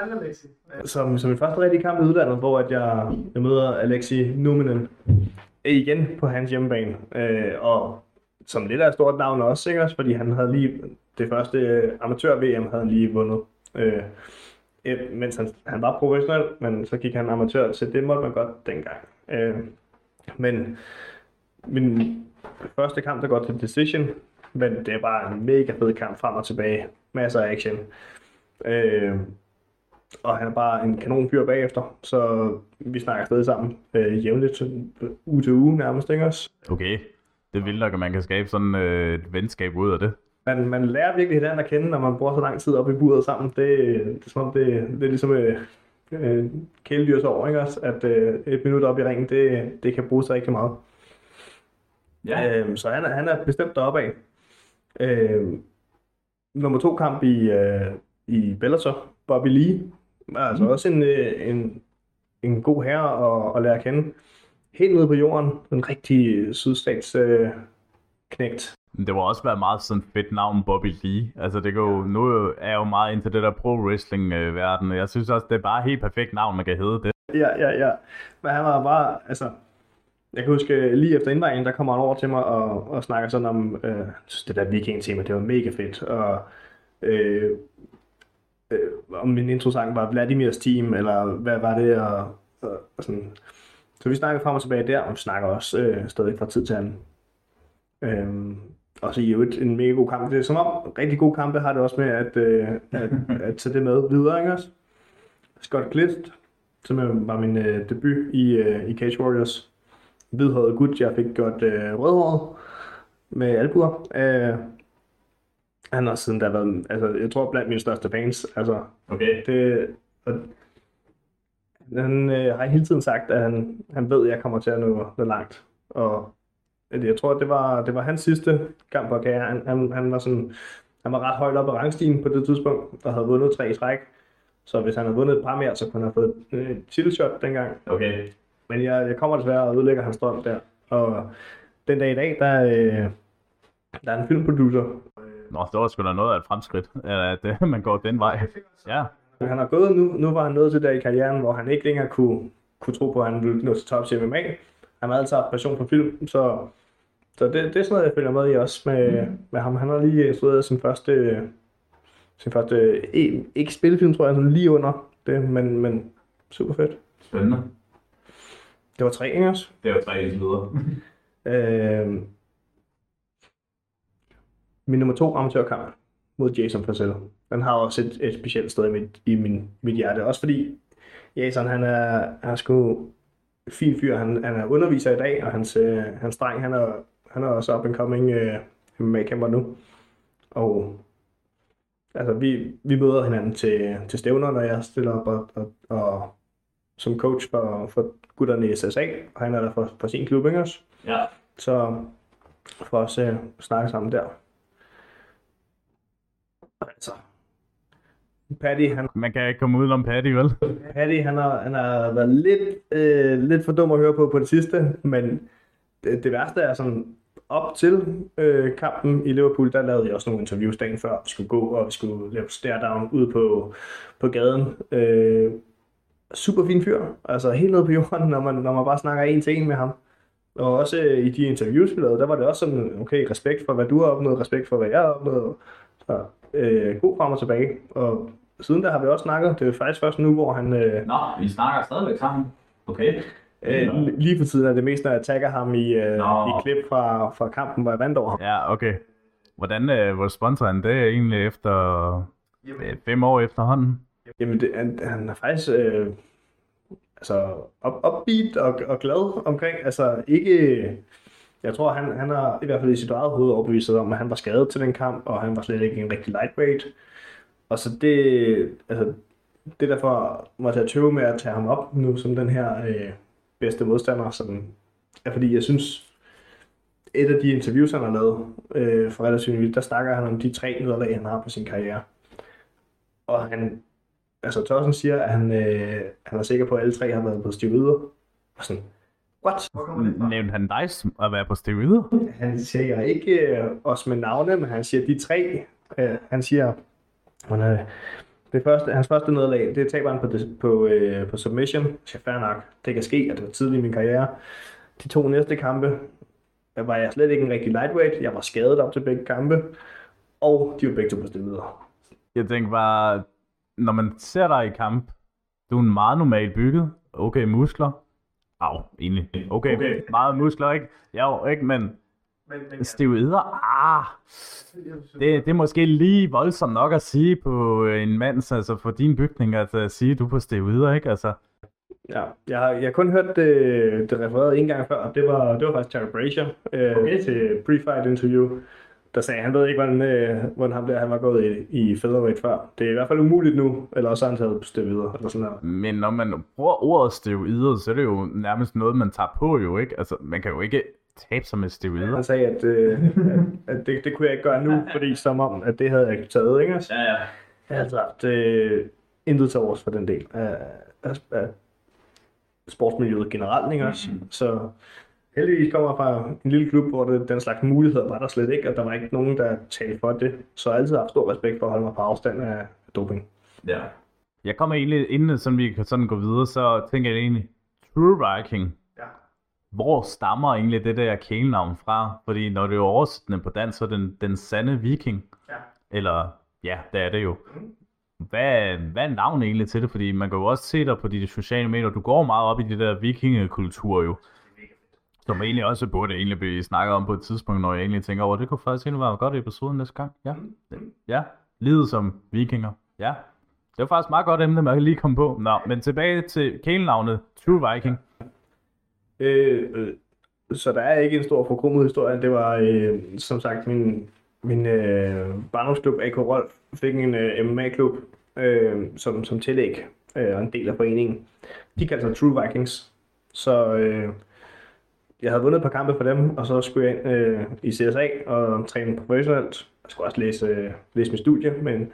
Som, som min første rigtige kamp i udlandet, hvor at jeg, jeg møder Alexi Numinen igen på hans hjemmebane. Øh, og som lidt af et stort navn også, ikke? Fordi han havde lige det første amatør-VM havde han lige vundet. Øh, øh, mens han, han var professionel, men så gik han amatør, så det måtte man godt dengang. Øh, men min første kamp, der går til decision, men det er bare en mega fed kamp frem og tilbage. Masser af action. Øh, og han er bare en kanonfyr bagefter, så vi snakker stadig sammen øh, jævnligt, uge til uge nærmest, ikke også? Okay, det er vildt nok, at man kan skabe sådan øh, et venskab ud af det. Man, man lærer virkelig hinanden at kende, når man bruger så lang tid op i buret sammen. Det, det er som om, det, det er ligesom øh, øh, kæledyrsår, ikke også? At øh, et minut op i ringen, det, det kan bruges rigtig meget. Ja. Øhm, så han er, han er bestemt deroppe af. Øhm, nummer to kamp i, øh, i Bellator, Bobby Lee, er altså også en, øh, en, en god herre at, at lære at kende. Helt nede på jorden, en rigtig sydstats øh, knægt. Det var også været meget sådan fedt navn, Bobby Lee. Altså det kan jo, nu er jeg jo meget ind til det der pro-wrestling-verden. Jeg synes også, det er bare helt perfekt navn, man kan hedde det. Ja, ja, ja. Men han var bare, altså... Jeg kan huske, lige efter indvejningen, der kommer han over til mig og, og snakker sådan om, øh, det der viking-tema, det var mega fedt. Og øh, øh, om min introsang var Vladimirs team, eller hvad var det, og, og, og sådan. Så vi snakker frem og tilbage der, og vi snakker også øh, stadig fra tid til anden. Øhm, og så i øvrigt en mega god kamp. Det er som om, rigtig gode kampe har det også med at, øh, at, at tage det med videre, ikke også? Scott Clift, som var min øh, debut i, øh, i Cage Warriors. Hvidhåret gut, jeg fik gjort øh, rødhåret med albuer. Øh, han har siden da været, altså jeg tror blandt mine største fans. Altså, Okay. det, og, han øh, har hele tiden sagt, at han, han ved, at jeg kommer til at nå, nå langt. Og jeg tror, det var, det var hans sidste kamp på karriere. Han, han, han, var sådan, han var ret højt op i rangstigen på det tidspunkt, og havde vundet tre i træk. Så hvis han havde vundet et par mere, så kunne han have fået et øh, titelshot dengang. Okay. Men jeg, jeg kommer desværre og ødelægger hans drøm der. Og den dag i dag, der, øh, der er en filmproducer. Nå, det var sgu da noget af et fremskridt, at øh, man går den vej. Ja. Han har gået nu, nu var han nået til der i karrieren, hvor han ikke længere kunne, kunne tro på, at han ville nå til tops i MMA. Han har altid haft passion for film, så, så det, det er sådan noget, jeg følger med i også med, med ham. Han har lige instrueret sin første, sin første eh, ikke spillefilm, tror jeg, sådan lige under det, men, men super fedt. Spændende. Det var tre, ikke også? Det jo tre indtil videre. Øh, min nummer to amatørkamp mod Jason Purcell. Den har også et, et specielt sted i mit, i min, mit hjerte. Også fordi Jason, han er, han er sgu fin fyr. Han, han er underviser i dag, og hans, øh, hans dreng, han er, han er også up and coming øh, MMA-kæmper nu. Og altså, vi, vi møder hinanden til, til stævner, når jeg stiller op og, og, og som coach for, for gutterne i SSA, og han er der for, for sin klub, ikke også? Ja. Så for os at snakke sammen der. Altså, Paddy, han, Man kan ikke komme udenom Patty, vel? Paddy, han har, han har været lidt, øh, lidt for dum at høre på på det sidste, men det, det værste er sådan, op til øh, kampen i Liverpool, der lavede jeg også nogle interviews dagen før, vi skulle gå, og vi skulle lave stare down ude på, på gaden. Øh, super fin fyr, altså helt nede på jorden, når man, når man bare snakker en til en med ham. Og også øh, i de interviews, vi lavede, der var det også sådan, okay, respekt for, hvad du har opnået, respekt for, hvad jeg har opnået. Så, øh, god frem og tilbage. Og siden der har vi også snakket, det er faktisk først nu, hvor han... Øh, Nå, vi snakker stadigvæk sammen. Okay. øh, lige for tiden er det mest, når jeg tagger ham i, øh, Nå. i klip fra, fra kampen, hvor jeg vandt over ham. Ja, okay. Hvordan øh, hvor sponsor han det egentlig efter øh, fem år efterhånden? Jamen, det, han, han er faktisk øh, altså, op, upbeat og, og glad omkring, altså ikke... Jeg tror, han, han har i hvert fald i sit eget hoved overbevist sig om, at han var skadet til den kamp, og han var slet ikke en rigtig lightweight. Og så det, altså, det derfor, måtte jeg tøve med at tage ham op nu som den her øh, bedste modstander, som er fordi jeg synes, et af de interviews, han har lavet øh, for relativt der snakker han om de tre nederlag, han har på sin karriere. Og han, altså Thorsten siger, at han, øh, han er sikker på, at alle tre har været på stivider. Og sådan, what? Nævnte han dig som at være på steroider? Han siger ikke øh, os med navne, men han siger de tre. Øh, han siger, han, øh, det første, hans første nederlag, det taber han på, på, øh, på submission. Siger, fair nok, det kan ske, at det var tidligt i min karriere. De to næste kampe, der var jeg slet ikke en rigtig lightweight. Jeg var skadet op til begge kampe. Og de var begge to på stivider. Jeg tænker bare, når man ser dig i kamp, du er en meget normalt bygget. Okay, muskler. Au, egentlig. Okay, okay. meget muskler, ikke? Jo, ikke, men Men, men steroider, ah, det, det er måske lige voldsomt nok at sige på en mand, altså for din bygning, at sige, at du er på steroider, ikke? Altså, Ja, jeg har, jeg har kun hørt det, det refereret en gang før, og det var, det var faktisk Terry Brazier øh, okay. til pre-fight interview, der sagde, at han ved ikke, hvordan, øh, hvordan ham der, han var gået i, i featherweight før. Det er i hvert fald umuligt nu, eller også har han taget videre, eller sådan der. men når man bruger ordet steroider, så er det jo nærmest noget, man tager på jo, ikke? Altså, man kan jo ikke tabe sig med steroider. Han sagde, at, øh, at, at det, det kunne jeg ikke gøre nu, fordi som om, at det havde jeg taget, ikke? Ja, ja. Jeg har altså haft øh, intet til overs for den del af, af, af sportsmiljøet generelt, ikke også? Mm. Så heldigvis kommer jeg fra en lille klub, hvor det, den slags muligheder var der slet ikke, og der var ikke nogen, der talte for det. Så jeg har altid haft stor respekt for at holde mig på afstand af doping. Ja. Jeg kommer egentlig, inden sådan, vi kan sådan gå videre, så tænker jeg egentlig, True Viking, Ja. hvor stammer egentlig det der kælenavn fra? Fordi når det er oversættende på dansk, så er den, den sande viking. Ja. Eller, ja, det er det jo. Hvad, hvad er navnet egentlig til det? Fordi man kan jo også se dig på de sociale medier, du går meget op i det der vikingekultur jo. Som egentlig også burde egentlig blive snakket om på et tidspunkt, når jeg egentlig tænker over, det kunne faktisk egentlig være godt episode næste gang. Ja, ja. livet som vikinger. Ja, det var faktisk et meget godt emne, man kan lige komme på. Nå, men tilbage til kælenavnet True Viking. Øh, øh, så der er ikke en stor forkrummet historie. Det var, øh, som sagt, min, min øh, barndomsklub, AK Rolf, fik en øh, MMA-klub øh, som, som tillæg øh, og en del af foreningen. De kaldte sig True Vikings. Så øh, jeg havde vundet et par kampe for dem, og så skulle jeg ind øh, i CSA og træne professionelt. Jeg skulle også læse, øh, læse min studie, men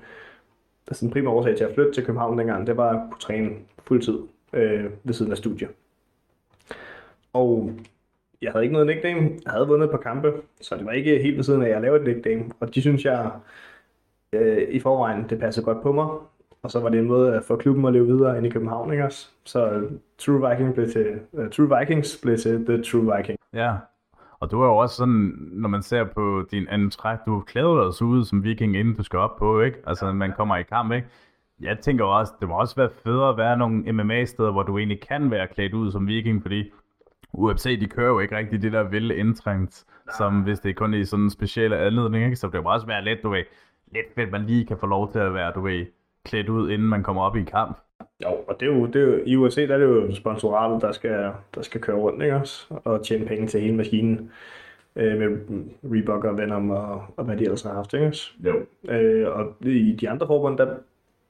altså, den primære årsag til at flytte til København dengang, det var at kunne træne fuldtid øh, ved siden af studiet. Og jeg havde ikke noget nickname. Jeg havde vundet et par kampe, så det var ikke helt ved siden af, at jeg lavede et nickname. Og de synes jeg øh, i forvejen, det passede godt på mig. Og så var det en måde at få klubben at leve videre ind i København, ikke også? Så True, Viking blev til, uh, True Vikings blev til The True Viking. Ja, og du er jo også sådan, når man ser på din anden træk, du klæder dig så ud som viking, inden du skal op på, ikke? Altså, man kommer i kamp, ikke? Jeg tænker jo også, det må også være federe at være nogle MMA-steder, hvor du egentlig kan være klædt ud som viking, fordi UFC, de kører jo ikke rigtig det der vilde indtrængt, som hvis det kun er i sådan en specielle anledning, ikke? Så det må også være lidt, du ved, lidt fedt, man lige kan få lov til at være, du ved, klædt ud, inden man kommer op i kamp. Jo, og det er jo, det er jo, i USA der er det jo sponsoratet, der skal, der skal køre rundt, ikke også? Og tjene penge til hele maskinen øh, med Reebok og Venom og, og hvad de ellers har haft, ikke også? Jo. Øh, og i de andre forbund, der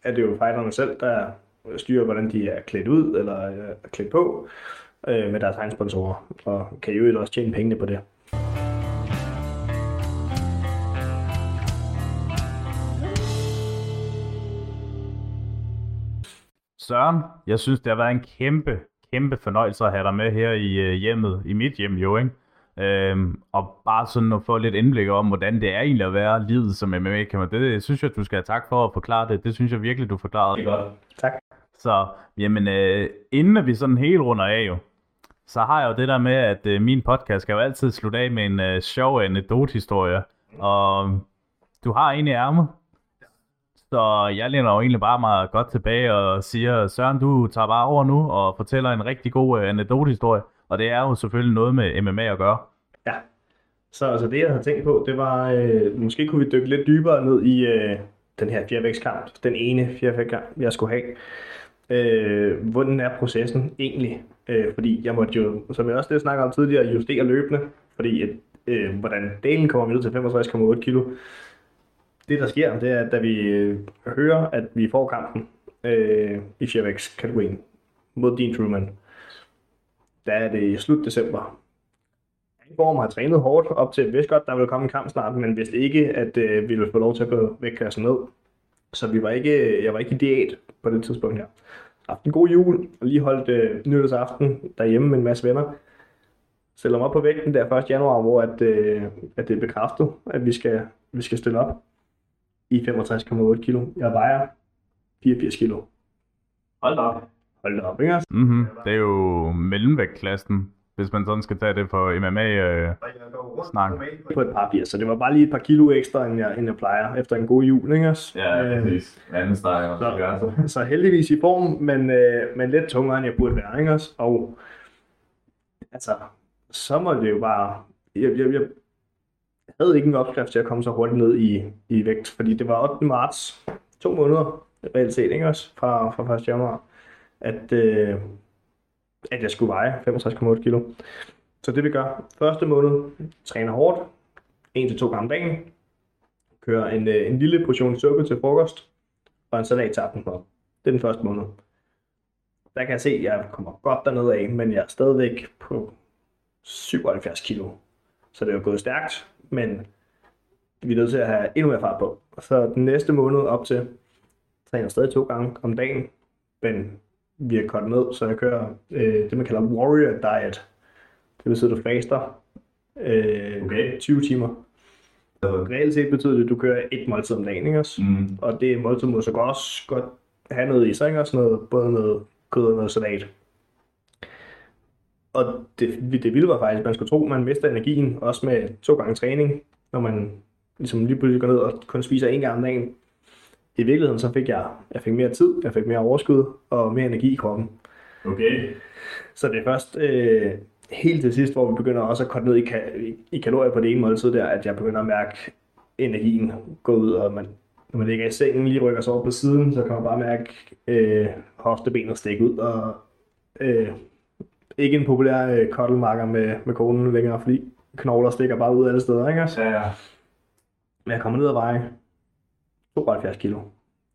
er det jo fighterne selv, der styrer, hvordan de er klædt ud eller er klædt på øh, med deres egne sponsorer, og kan jo også tjene pengene på det. Søren, jeg synes, det har været en kæmpe, kæmpe fornøjelse at have dig med her i øh, hjemmet, i mit hjem jo, ikke? Øhm, og bare sådan at få lidt indblik om, hvordan det er egentlig at være livet som MMA-kæmper. Det synes jeg, du skal have tak for at forklare det. Det synes jeg virkelig, du forklarede godt. Tak. Så, jamen, øh, inden vi sådan helt runder af jo, så har jeg jo det der med, at øh, min podcast skal jo altid slutte af med en øh, sjov anekdote-historie. Og du har en i ærmet. Så jeg læner jo egentlig bare meget godt tilbage og siger, Søren, du tager bare over nu og fortæller en rigtig god øh, anekdote-historie. Og det er jo selvfølgelig noget med MMA at gøre. Ja. Så altså det, jeg havde tænkt på, det var, øh, måske kunne vi dykke lidt dybere ned i øh, den her fjerdevægtskamp, Den ene fjerdevægtskamp, jeg skulle have. Øh, hvordan er processen egentlig? Øh, fordi jeg måtte jo, som jeg også det snakkede om tidligere, justere løbende. Fordi at, øh, hvordan delen kommer vi ned til 65,8 kilo. Det, der sker, det er, at da vi øh, hører, at vi får kampen øh, i fjervægtskategorien mod Dean Truman, der er det i slut december. Form har trænet hårdt op til, hvis godt, der ville komme en kamp snart, men vidste ikke, at øh, vi ville få lov til at gå vægtklassen ned. Så vi var ikke, øh, jeg var ikke i diæt på det tidspunkt her. Haft en god jul, og lige holdt øh, nytårsaften derhjemme med en masse venner. Stiller mig op på vægten der 1. januar, hvor at, øh, at det er bekræftet, at vi skal, vi skal stille op i 65,8 kilo. Jeg vejer 84 kilo. Hold da op. Hold da op, ikke? Mm-hmm. Det er jo mellemvægtklassen, hvis man sådan skal tage det for MMA. Øh, Snak. På et par 80, så det var bare lige et par kilo ekstra, end jeg, end jeg plejer, efter en god jul, ikke? også? Øh, præcis. Anden streg og så, så heldigvis i form, men, øh, men lidt tungere, end jeg burde være, ikke? også? Og altså, så må det jo bare... Jeg, jeg, jeg havde ikke en opskrift til at komme så hurtigt ned i, i vægt, fordi det var 8. marts, to måneder reelt set, ikke også? Fra, fra 1. januar, at, øh, at jeg skulle veje 65,8 kilo. Så det vi gør, første måned, træner hårdt, en til to gange om dagen, kører en, øh, en lille portion suppe til frokost, og en salat til aftensmad. Det er den første måned. Der kan jeg se, at jeg kommer godt dernede af, men jeg er stadigvæk på 77 kilo. Så det er jo gået stærkt, men vi er nødt til at have endnu mere fart på. Så den næste måned op til, træner stadig to gange om dagen, men vi har kortet ned, så jeg kører øh, det, man kalder warrior diet. Det betyder, at du faster øh, Okay. 20 timer. Reelt set betyder det, at du kører et måltid om dagen, ikke også? Mm. Og det måltid må så også godt have noget i sig, ikke også? Noget, både noget kød og noget salat. Og det, det vilde var faktisk, at man skulle tro, at man mister energien, også med to gange træning, når man ligesom lige pludselig går ned og kun spiser en gang om dagen. I virkeligheden så fik jeg, jeg fik mere tid, jeg fik mere overskud og mere energi i kroppen. Okay. Så det er først øh, helt til sidst, hvor vi begynder også at korte ned i, ka- i, i kalorier på det ene måltid der, at jeg begynder at mærke energien gå ud, og man, når man ligger i sengen, lige rykker sig over på siden, så kan man bare mærke øh, hoftebenet stikke ud, og øh, ikke en populær øh, kottelmarker med, med konen længere, fordi knogler stikker bare ud alle steder, ikke? også? Ja, ja. Men jeg kommer ned ad veje 72 kilo.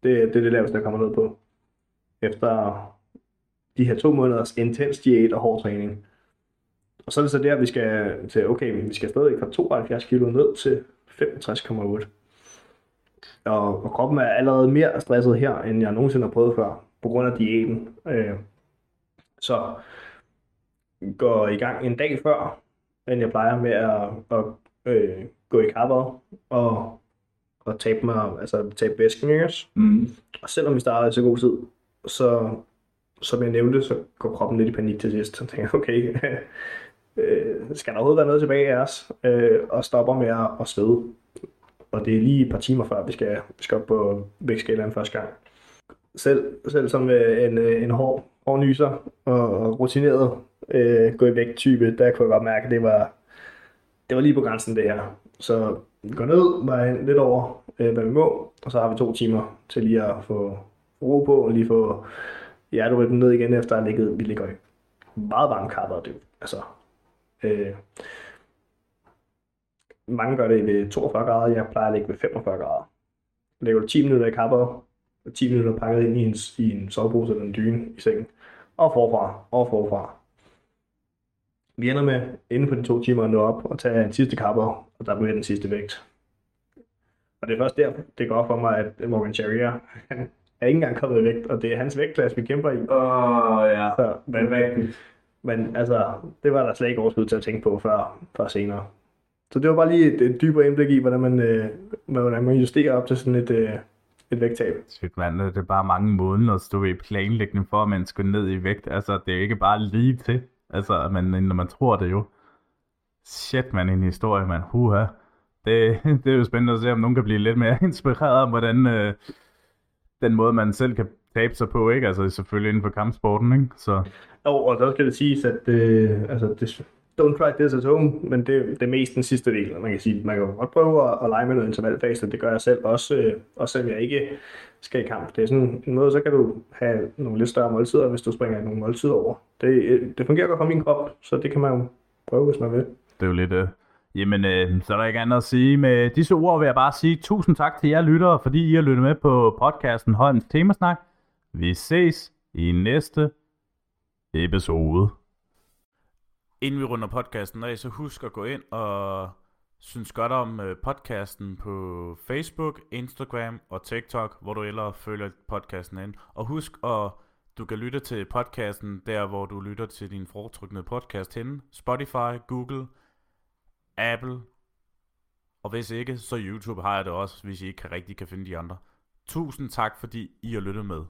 Det, det er det laveste, jeg kommer ned på. Efter de her to måneders intens diæt og hård træning. Og så er det så der, vi skal til, okay, men vi skal stadig fra 72 kilo ned til 65,8. Og, og kroppen er allerede mere stresset her, end jeg nogensinde har prøvet før, på grund af diæten. Øh, så går i gang en dag før, end jeg plejer med at, at øh, gå i kappet og, og tabe mig, altså tabe væsken, ikke? Mm. Og selvom vi startede i så god tid, så som jeg nævnte, så går kroppen lidt i panik til sidst. Så tænker jeg, okay, øh, skal der overhovedet være noget tilbage af os? Øh, og stopper med at, at svede. Og det er lige et par timer før, vi skal, vi skal op på vægtskalaen første gang. Selv, selv som øh, en, øh, en hård, og nyser og, rutineret øh, gå i vægt type, der kunne jeg godt mærke, at det var, det var lige på grænsen det her. Så vi går ned, vejer lidt over, øh, hvad vi må, og så har vi to timer til lige at få ro på, og lige få hjerterytmen ned igen, efter at have ligget, vi ligger i meget varme kapper, det, altså, øh, mange gør det ved 42 grader, jeg plejer at ligge ved 45 grader. Lægger du 10 minutter i kapper, 10 minutter pakket ind i en, i en sovepose eller en dyne i sengen, og forfra, og forfra. Vi ender med, inden for de to timer, at nå op og tage en sidste kapper, og der bliver den sidste vægt. Og det er først der, det går op for mig, at Morgan Charrier, han er ikke engang kommet i vægt, og det er hans vægtklasse, vi kæmper i. Åh, oh, ja. Så, men, men altså, det var der slet ikke overskud til at tænke på før, før senere. Så det var bare lige et, et dybere indblik i, hvordan man, øh, hvordan man justerer op til sådan et, øh, et vægttab. Shit, man, det er bare mange måneder at stå i planlægning for, at man skal ned i vægt. Altså, det er ikke bare lige til. Altså, man, når man tror det jo. Shit, man, en historie, man. Huha. Det, det er jo spændende at se, om nogen kan blive lidt mere inspireret om, hvordan øh, den måde, man selv kan tabe sig på, ikke? Altså selvfølgelig inden for kampsporten, ikke? Så... Og, og så skal det siges, at øh, altså, det, don't try this at home, men det, det er mest den sidste del. Man kan sige, man kan godt prøve at, at lege med noget intervallfase, det gør jeg selv også, øh, også selvom jeg ikke skal i kamp. Det er sådan en måde, så kan du have nogle lidt større måltider, hvis du springer nogle måltider over. Det, øh, det fungerer godt for min krop, så det kan man jo prøve, hvis man vil. Det er jo lidt... Øh... Jamen, øh, så er der ikke andet at sige. Med disse ord vil jeg bare sige tusind tak til jer lyttere, fordi I har lyttet med på podcasten Holms Temasnak. Vi ses i næste episode. Inden vi runder podcasten af, så husk at gå ind og synes godt om øh, podcasten på Facebook, Instagram og TikTok, hvor du ellers følger podcasten ind. Og husk at du kan lytte til podcasten der, hvor du lytter til din foretrukne podcast henne. Spotify, Google, Apple, og hvis ikke, så YouTube har jeg det også, hvis I ikke kan rigtig kan finde de andre. Tusind tak, fordi I har lyttet med.